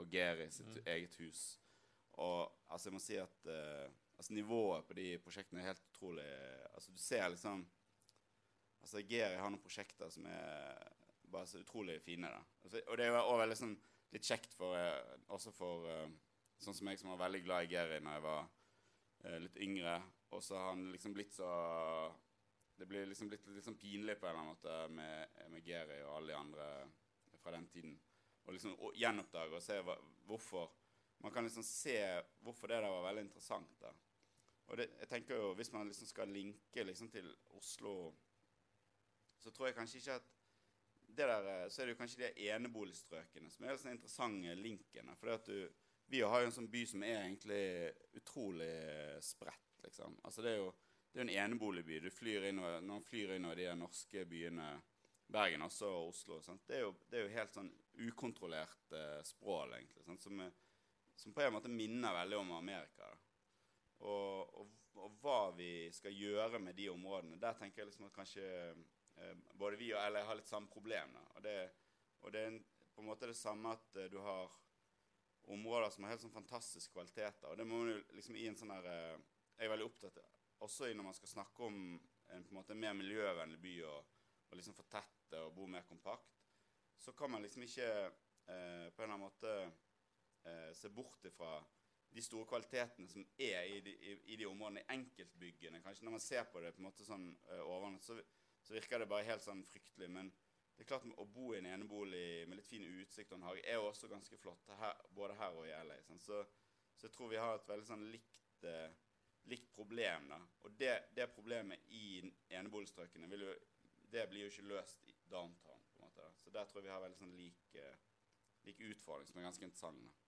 S8: Og Gary sitt
S4: Mm.
S8: eget hus. Altså, jeg må si at eh, altså, nivået på de prosjektene er helt utrolig Altså, du ser liksom Altså, Geri har noen prosjekter som er bare så utrolig fine. da. Altså, og det er også veldig sånn liksom litt kjekt for eh, Også for eh, sånn som jeg som var veldig glad i Geri når jeg var eh, litt yngre. Og så har han liksom blitt så Det blir liksom blitt litt sånn liksom pinlig på en eller annen måte med, med Geri og alle de andre fra den tiden. Og liksom å gjenoppdage og se hva, hvorfor man kan liksom se hvorfor det der var veldig interessant. da. Og det, jeg tenker jo, Hvis man liksom skal linke liksom til Oslo, så tror jeg kanskje ikke at det der, eh, Så er det jo kanskje de eneboligstrøkene som er den interessante linken. For at du, vi har jo en sånn by som er egentlig utrolig eh, spredt. liksom. Altså Det er jo det er en eneboligby. Du flyr innover, når man flyr innover de norske byene Bergen også, og Oslo. Sant? Det, er jo, det er jo helt sånn ukontrollert eh, språl, egentlig. Sant? Som, er, som på en måte minner veldig om Amerika. Da. Og, og, og hva vi skal gjøre med de områdene. Der tenker jeg liksom at kanskje eh, både vi og LA har litt samme problem. Da. Og det, og det er en, på en måte det samme at eh, du har områder som har helt sånn fantastiske kvaliteter. Og det må man jo liksom i en sånn her eh, Jeg er veldig opptatt av også når man skal snakke om en på en måte mer miljøvennlig by og, og liksom fortette og bo mer kompakt, så kan man liksom ikke eh, på en eller annen måte eh, se bort ifra de store kvalitetene som er i de, i, i de områdene, i enkeltbyggene. Kanskje når man ser på det på en måte sånn eh, ovenfra, så, så, virker det bare helt sånn fryktelig. Men det er klart å bo i en enebolig med litt fin utsikt og en hage er også ganske flott, her, både her og i LA. Sånn. Så, så, jeg tror vi har et veldig sånn likt, eh, likt problem. da. Og det, det problemet i eneboligstrøkene vil jo, det blir jo ikke løst i downtown. på en måte. Da. Så der tror jeg vi har veldig sånn lik, uh, lik utfordring, som er ganske interessant. da.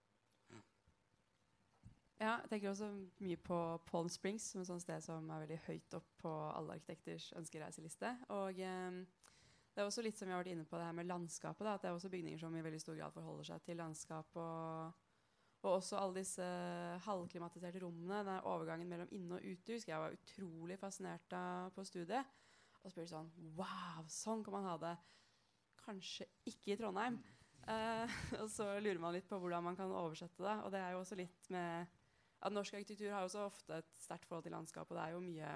S5: Ja, jeg tenker også mye på Palm Springs, som et sånt sted som er veldig høyt opp på alle arkitekters ønskereiseliste. Og eh, det er også litt som vi har vært inne på det her med landskapet. Da, at det er også bygninger som i veldig stor grad forholder seg til landskap. Og, og også alle disse halvklimatiserte rommene. Den overgangen mellom inne- og ute husker jeg var utrolig fascinert av på studiet. Og så sånn Wow, sånn kan man ha det. Kanskje ikke i Trondheim. Uh, og så lurer man litt på hvordan man kan oversette det. Og det er jo også litt med at norsk arkitektur har også ofte et sterkt forhold til landskap, og det er jo mye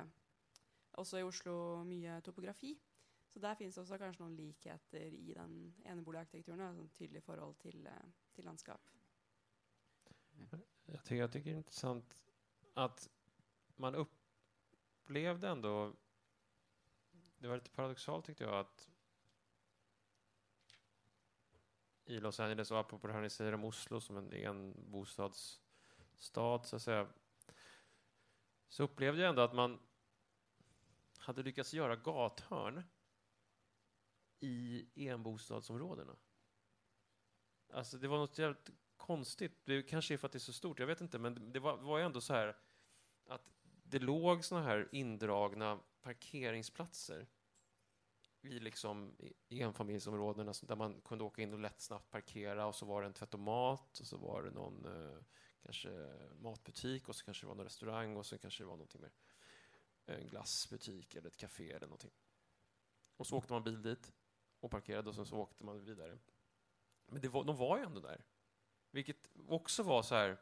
S5: Også i Oslo mye topografi. Så der fins også kanskje noen likheter i den eneboligarkitekturen. Et sånn tydelig forhold til, eh, til landskap.
S4: Jag tycker, jag tycker det är intressant att man upplevde ändå... Det var lite paradoxalt tyckte jag att i Los Angeles, och apropå det här ni säger om Oslo som en, en bostads stad, så att säga, så upplevde jag ändå att man hade lyckats göra gathörn i enbostadsområdena. Alltså det var något jävligt konstigt. Det kanske är för att det är så stort, jag vet inte, men det var, var ändå så här att det låg såna här indragna parkeringsplatser i liksom enfamiljsområdena där man kunde åka in och lätt snabbt parkera och så var det en tvättomat och så var det någon eh, kanske matbutik och så kanske det var någon restaurang och så kanske det var någonting mer. En glassbutik eller ett café eller någonting. Och så åkte man bil dit och parkerade och sen så åkte man vidare. Men det var, de var ju ändå där. Vilket också var så här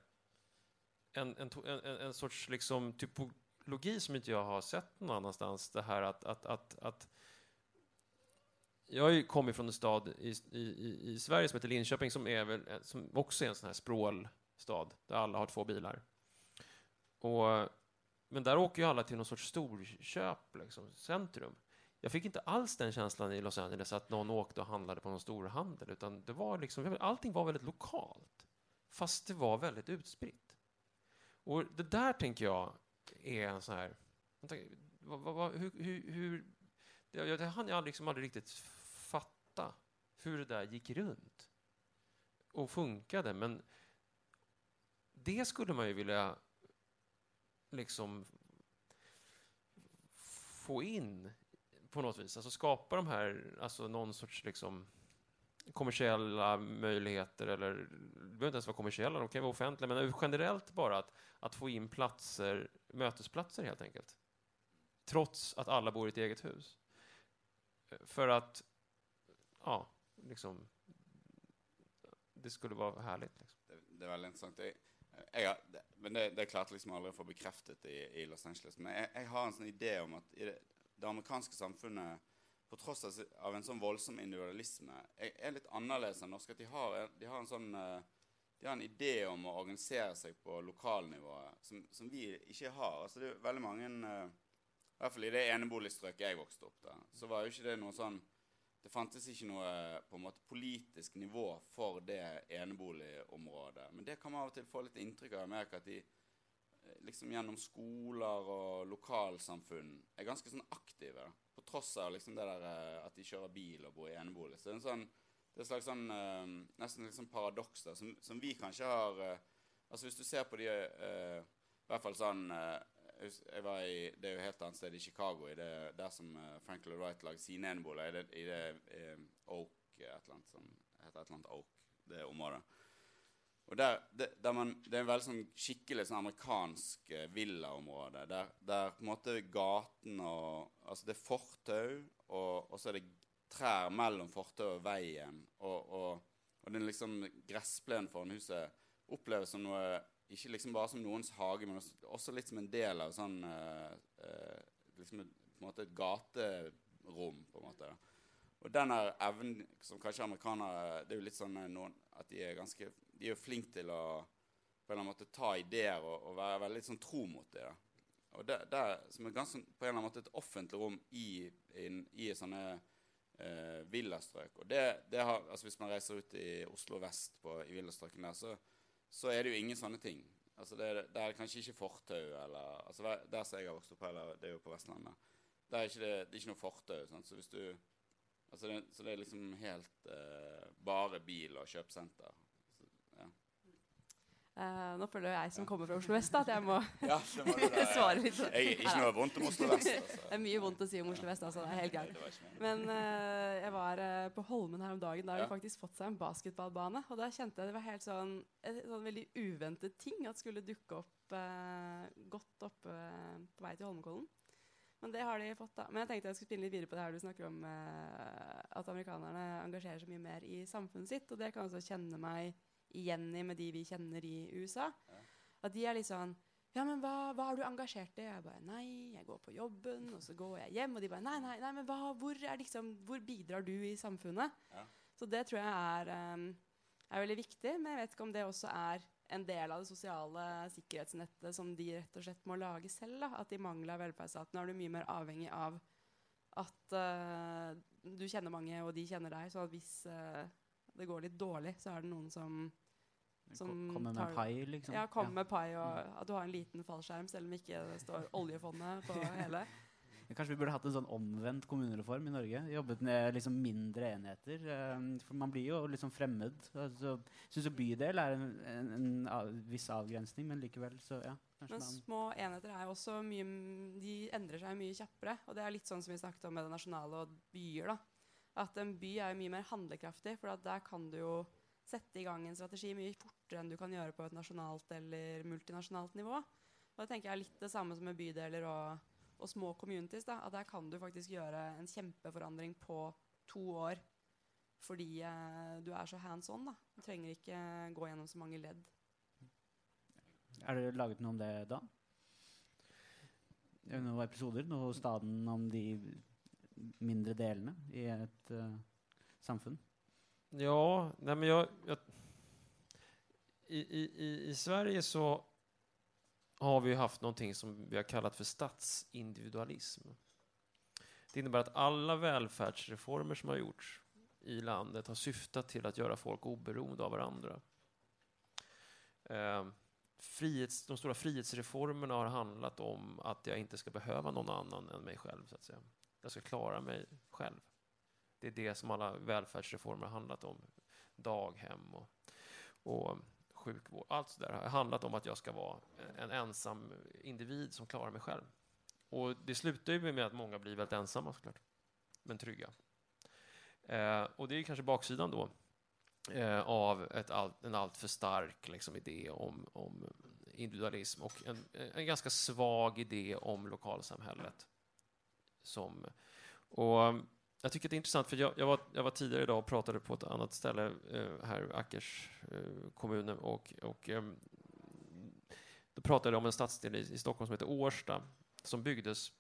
S4: en, en, en, en sorts liksom typologi som inte jag har sett någon annanstans. Det här att, att, att, att jag kommer från en stad i, i, i Sverige som heter Linköping som, är väl, som också är en sån här språl stad där alla har två bilar. Och, men där åker ju alla till någon sorts storköp, liksom, centrum. Jag fick inte alls den känslan i Los Angeles att någon åkte och handlade på någon storhandel, utan det var liksom, allting var väldigt lokalt. Fast det var väldigt utspritt. Och det där tänker jag är en sån här... Vad, vad, hur, hur, hur, det, det hann jag liksom aldrig riktigt fatta hur det där gick runt och funkade. Men det skulle man ju vilja liksom få in på något vis. Alltså skapa de här, alltså någon sorts liksom kommersiella möjligheter, eller det behöver inte ens vara kommersiella, de kan vara offentliga, men generellt bara att, att få in platser, mötesplatser helt enkelt. Trots att alla bor i ett eget hus. För att, ja, liksom, det skulle vara härligt. Liksom.
S8: Det, det är väldigt intressant. Eh, det, jeg, men det, det klarte liksom aldri å få bekreftet i, i Los Angeles. Men jeg, jeg, har en sånn idé om at i det, det amerikanske samfunnet, på tross av av en sånn voldsom individualisme, er, er litt annerledes enn norsk. At de har, de har, en sånn eh, de har en idé om å organisere seg på lokalnivået som, som vi ikke har. Altså det er veldig mange eh, I hvert fall i det eneboligstrøket jeg vokste opp der, så var jo ikke det noe sånn det fantes ikke noe eh, på en måte politisk nivå for det eneboligområdet. Men det kan man av og til få litt inntrykk av i Amerika. At de eh, liksom gjennom skoler og lokalsamfunn er ganske sånn aktive. På tross av liksom det der eh, at de kjører bil og bor i enebolig. Så det er, en sånn, det er et slags sånn, uh, nesten liksom paradoks som, som, vi kanskje har uh, Altså Hvis du ser på de uh, I hvert fall sånn jeg var i, Det er jo helt annet sted, i Chicago, i det, der som eh, Frank Lloyd Wright lager sine eneboliger. I det, i det um, Oak et eller annet som heter et eller annet Oak, det området. Og der, det, der man, det er en veldig sånn skikkelig sånn amerikansk eh, villaområde. Der, der på en måte gaten og Altså, det er fortau, og, og så er det trær mellom fortauet og veien. Og, og, og den liksom gressplenen foran huset oppleves som noe Ikke liksom bare som noens hage, men også, også litt som en del av sånn eh, eh, liksom et, på en måte et gaterom, på en måte. da. Og den her evnen som kanskje amerikanere Det er jo litt sånn eh, noen, at de er ganske De er jo flinke til å på en eller annen måte ta ideer og, og være veldig sånn tro mot det. da. Og det, det som er ganske på en eller annen måte et offentlig rom i, in, i sånne eh, villastrøk. Og det, det har, altså Hvis man reiser ut i Oslo vest på, i villastrøkene der, så, så er det jo ingen sånne ting. Altså det, er- det er kanskje ikke fortau eller altså Der der som jeg har vokst opp, eller det er jo på Vestlandet. Der er ikke det, det er ikke noe fortau. sant? Så hvis du altså det, Så det er liksom helt eh, bare bil og kjøpesenter.
S5: Eh, nå føler jeg som kommer fra Oslo vest, at jeg må
S8: Ja, det da, ja.
S5: svare litt.
S8: Jeg- ikke noe vondt om Oslo vest, altså.
S5: det er mye vondt å si om Oslo vest, altså. Det er helt
S8: det
S5: greit. Men eh, jeg var eh, på Holmen her om dagen. Da har de faktisk fått seg en basketballbane. Og da kjente jeg det var helt sånn, en sånn veldig uventet ting at skulle dukke opp godt oppe på vei til Holmenkollen. Men det har de fått, da. Men jeg tenkte jeg skulle spinne litt videre på det her du snakker om at amerikanerne engasjerer seg mye mer i samfunnet sitt. Og det kan også kjenne meg igjen i med de vi kjenner i USA. At de er litt sånn ja, men hva, hva har du engasjert i? Jeg bare Nei, jeg går på jobben, og så går jeg hjem. Og de bare Nei, nei, nei men hva, hvor, er liksom, hvor bidrar du i samfunnet?
S8: Ja.
S5: Så det tror jeg er, um, er veldig viktig. Men jeg vet ikke om det også er en del av det sosiale sikkerhetsnettet som de rett og slett må lage selv. Da. At i mangel av velferdsstaten er du mye mer avhengig av at uh, du kjenner mange, og de kjenner deg. Så hvis uh, det går litt dårlig, så er det noen som som
S6: Kommer med pai, liksom.
S5: Ja, kommer
S6: Ja.
S5: med pai, og at du har en liten fallskjerm, selv om ikke det står oljefondet på hele.
S6: Kanskje vi burde hatt en sånn omvendt kommunereform i Norge? Jobbet med liksom mindre enheter. eh, For man blir jo liksom fremmed. Altså, Syns bydel er en, en, en viss avgrensning, men likevel, så ja.
S5: Men små enheter er også mye De endrer seg mye kjappere. Og det er litt sånn som vi snakket om med det nasjonale og byer. da. At en by er mye mer handlekraftig, for at der kan du jo sette i gang en strategi mye fortere enn du kan gjøre på et nasjonalt eller multinasjonalt nivå. Og det tenker jeg litt det samme som med bydeler og, og små communities. da, At der kan du faktisk gjøre en kjempeforandring på to år. Fordi eh, du er så hands on. da. Du trenger ikke gå gjennom så mange ledd.
S6: Er det laget noe om det da? Det Noen episoder? Noe staden om de mindre delene i et uh, eh, samfunn?
S4: Ja, nej men jag... jag i, i, i, Sverige så har vi haft någonting som vi har kallat för statsindividualism. Det innebär att alla välfärdsreformer som har gjorts i landet har syftat till att göra folk oberoende av varandra. Eh, frihets, de stora frihetsreformerna har handlat om att jag inte ska behöva någon annan än mig själv. Så att säga. Jag ska klara mig själv. Det är det som alla välfärdsreformer har handlat om. Daghem och, och sjukvård. Allt sådär har handlat om att jag ska vara en ensam individ som klarar mig själv. Och det slutar ju med att många blir väldigt ensamma såklart. Men trygga. Eh, och det är ju kanske baksidan då eh, av ett all, en alltför stark liksom, idé om, om individualism och en, en ganska svag idé om lokalsamhället. Som, och jag tycker det är intressant, för jag, jag, var, jag var tidigare idag och pratade på ett annat ställe eh, här, Ackers eh, kommun, och, och eh, då pratade jag om en stadsdel i, i Stockholm som heter Årsta, som byggdes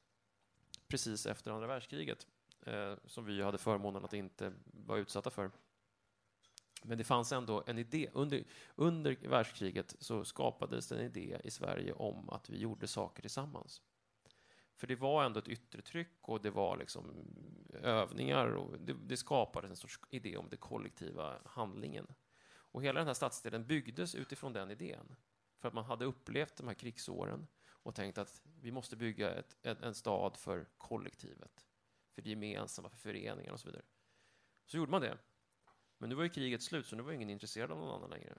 S4: precis efter andra världskriget, eh, som vi hade förmånen att inte vara utsatta för. Men det fanns ändå en idé. Under, under världskriget så skapades en idé i Sverige om att vi gjorde saker tillsammans. För det var ändå ett yttre tryck och det var liksom övningar och det, det skapades en sorts idé om den kollektiva handlingen. Och hela den här stadsdelen byggdes utifrån den idén. För att man hade upplevt de här krigsåren och tänkt att vi måste bygga ett, en, en stad för kollektivet. För det gemensamma, för föreningar och så vidare. Så gjorde man det. Men nu var ju kriget slut, så nu var ingen intresserad av någon annan längre.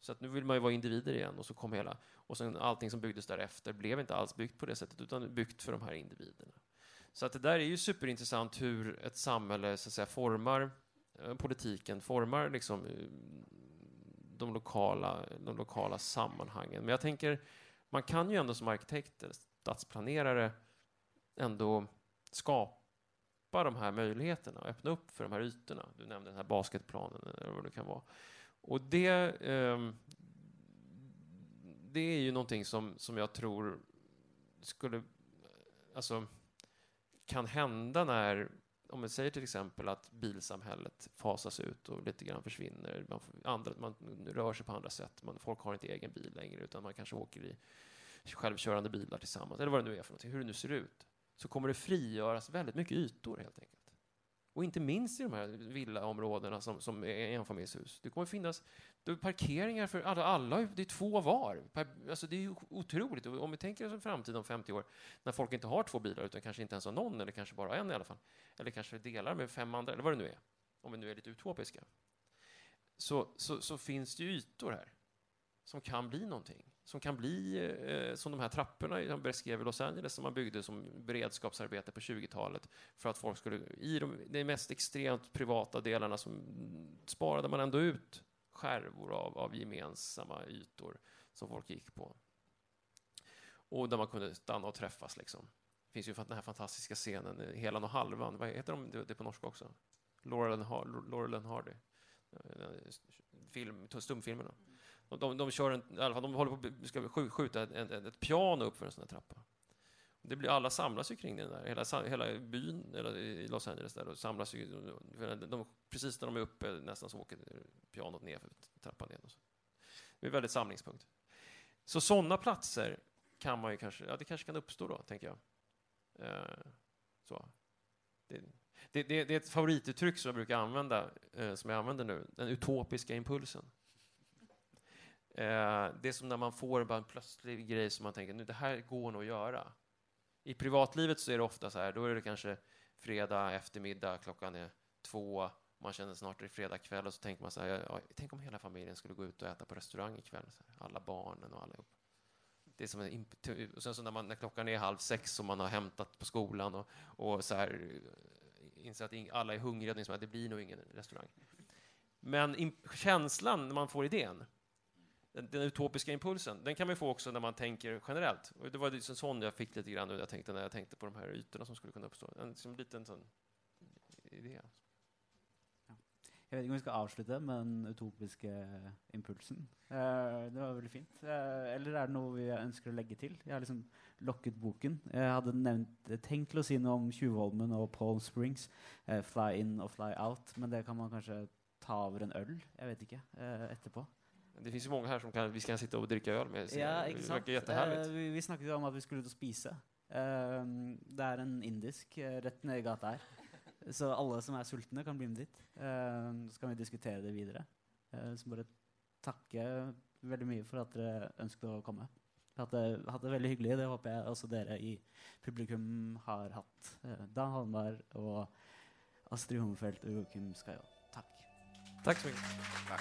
S4: Så att nu vill man ju vara individer igen och så kom hela... Och sen allting som byggdes därefter blev inte alls byggt på det sättet, utan byggt för de här individerna. Så att det där är ju superintressant hur ett samhälle så att säga formar eh, politiken, formar liksom eh, de, lokala, de lokala sammanhangen. Men jag tänker, man kan ju ändå som arkitekt eller stadsplanerare ändå skapa de här möjligheterna och öppna upp för de här ytorna. Du nämnde den här basketplanen eller vad det kan vara. Och det, eh, det är ju någonting som, som jag tror skulle, alltså, kan hända när, om man säger till exempel att bilsamhället fasas ut och lite grann försvinner, man, andra, man rör sig på andra sätt, man, folk har inte egen bil längre utan man kanske åker i självkörande bilar tillsammans, eller vad det nu är för någonting, hur det nu ser ut, så kommer det frigöras väldigt mycket ytor helt enkelt. Och inte minst i de här villaområdena som, som är enfamiljshus. Det kommer finnas det parkeringar för alla, alla, det är två var. Alltså det är ju otroligt. Om vi tänker oss en framtid om 50 år, när folk inte har två bilar, utan kanske inte ens har någon, eller kanske bara en i alla fall. Eller kanske delar med fem andra, eller vad det nu är. Om vi nu är lite utopiska. Så, så, så finns det ju ytor här som kan bli någonting. Som kan bli eh, som de här trapporna i beskrev i Los Angeles som man byggde som beredskapsarbete på 20-talet för att folk skulle, i de, de mest extremt privata delarna som sparade man ändå ut skärvor av, av gemensamma ytor som folk gick på. Och där man kunde stanna och träffas liksom. Det finns ju den här fantastiska scenen, eh, Helan och halvan, vad heter de det på norska också? Laurel and, Laurel and Hardy. Eh, eh, film, stumfilmerna. De, de, kör en, i alla fall, de håller på att skjuta ett, ett, ett piano upp för en sån här trappa. Det blir, alla samlas ju kring den där, hela, hela byn eller i Los Angeles där, och samlas ju, de, precis när de är uppe nästan så åker pianot ner för trappan ner. Och så. Det är en väldigt samlingspunkt. Så sådana platser kan man ju kanske, ja det kanske kan uppstå då, tänker jag. Eh, så. Det, det, det, det, är ett favorituttryck som jag brukar använda, eh, som jag använder nu, den utopiska impulsen. Eh, det är som när man får bara en plötslig grej som man tänker, nu det här går nog att göra. I privatlivet så är det ofta så här, då är det kanske fredag eftermiddag, klockan är två, man känner snart det är fredag kväll och så tänker man så här, ja, tänk om hela familjen skulle gå ut och äta på restaurang ikväll, så här, alla barnen och allihop. Det är som en och sen så när, man, när klockan är halv sex och man har hämtat på skolan och, och så här, inser att alla är hungriga, det, är det blir nog ingen restaurang. Men känslan när man får idén, den, den, utopiska impulsen, den kan man få också när man tänker generellt. Och det var liksom sån jag fick lite grann när jag tänkte, när jag tänkte på de här ytorna som skulle kunna uppstå. En liksom liten sån idé.
S6: Jag vet inte om vi ska avsluta med den utopiska impulsen. Uh, det var väldigt fint. Uh, eller är det något vi önskar lägga till? Jag har liksom lockat boken. Jag hade nämnt, tänkt att säga om Tjuvholmen och Palm Springs, uh, Fly In och Fly Out, men det kan man kanske ta över en öl, jag vet inte, uh, efterpå.
S4: Det finns ju många här som kan, vi kan sitta och dricka öl med.
S6: Ja, det
S4: verkar jättehärligt.
S6: Uh, vi, vi snackade om att vi skulle ut och spisa. Uh, det är en indisk uh, rätt nere i gatan här. Så alla som är sultna kan bli med dit. Uh, så kan vi diskutera det vidare. Uh, så bara tacka väldigt mycket för att ni önskade att komma. Det, hatt det väldigt hyggligt. Det hoppas jag också dere i publikum har haft. Uh, Dan Halmar och Astrid Humfeldt och Joakim Skaja. Tack.
S4: Tack så mycket.
S8: Tack.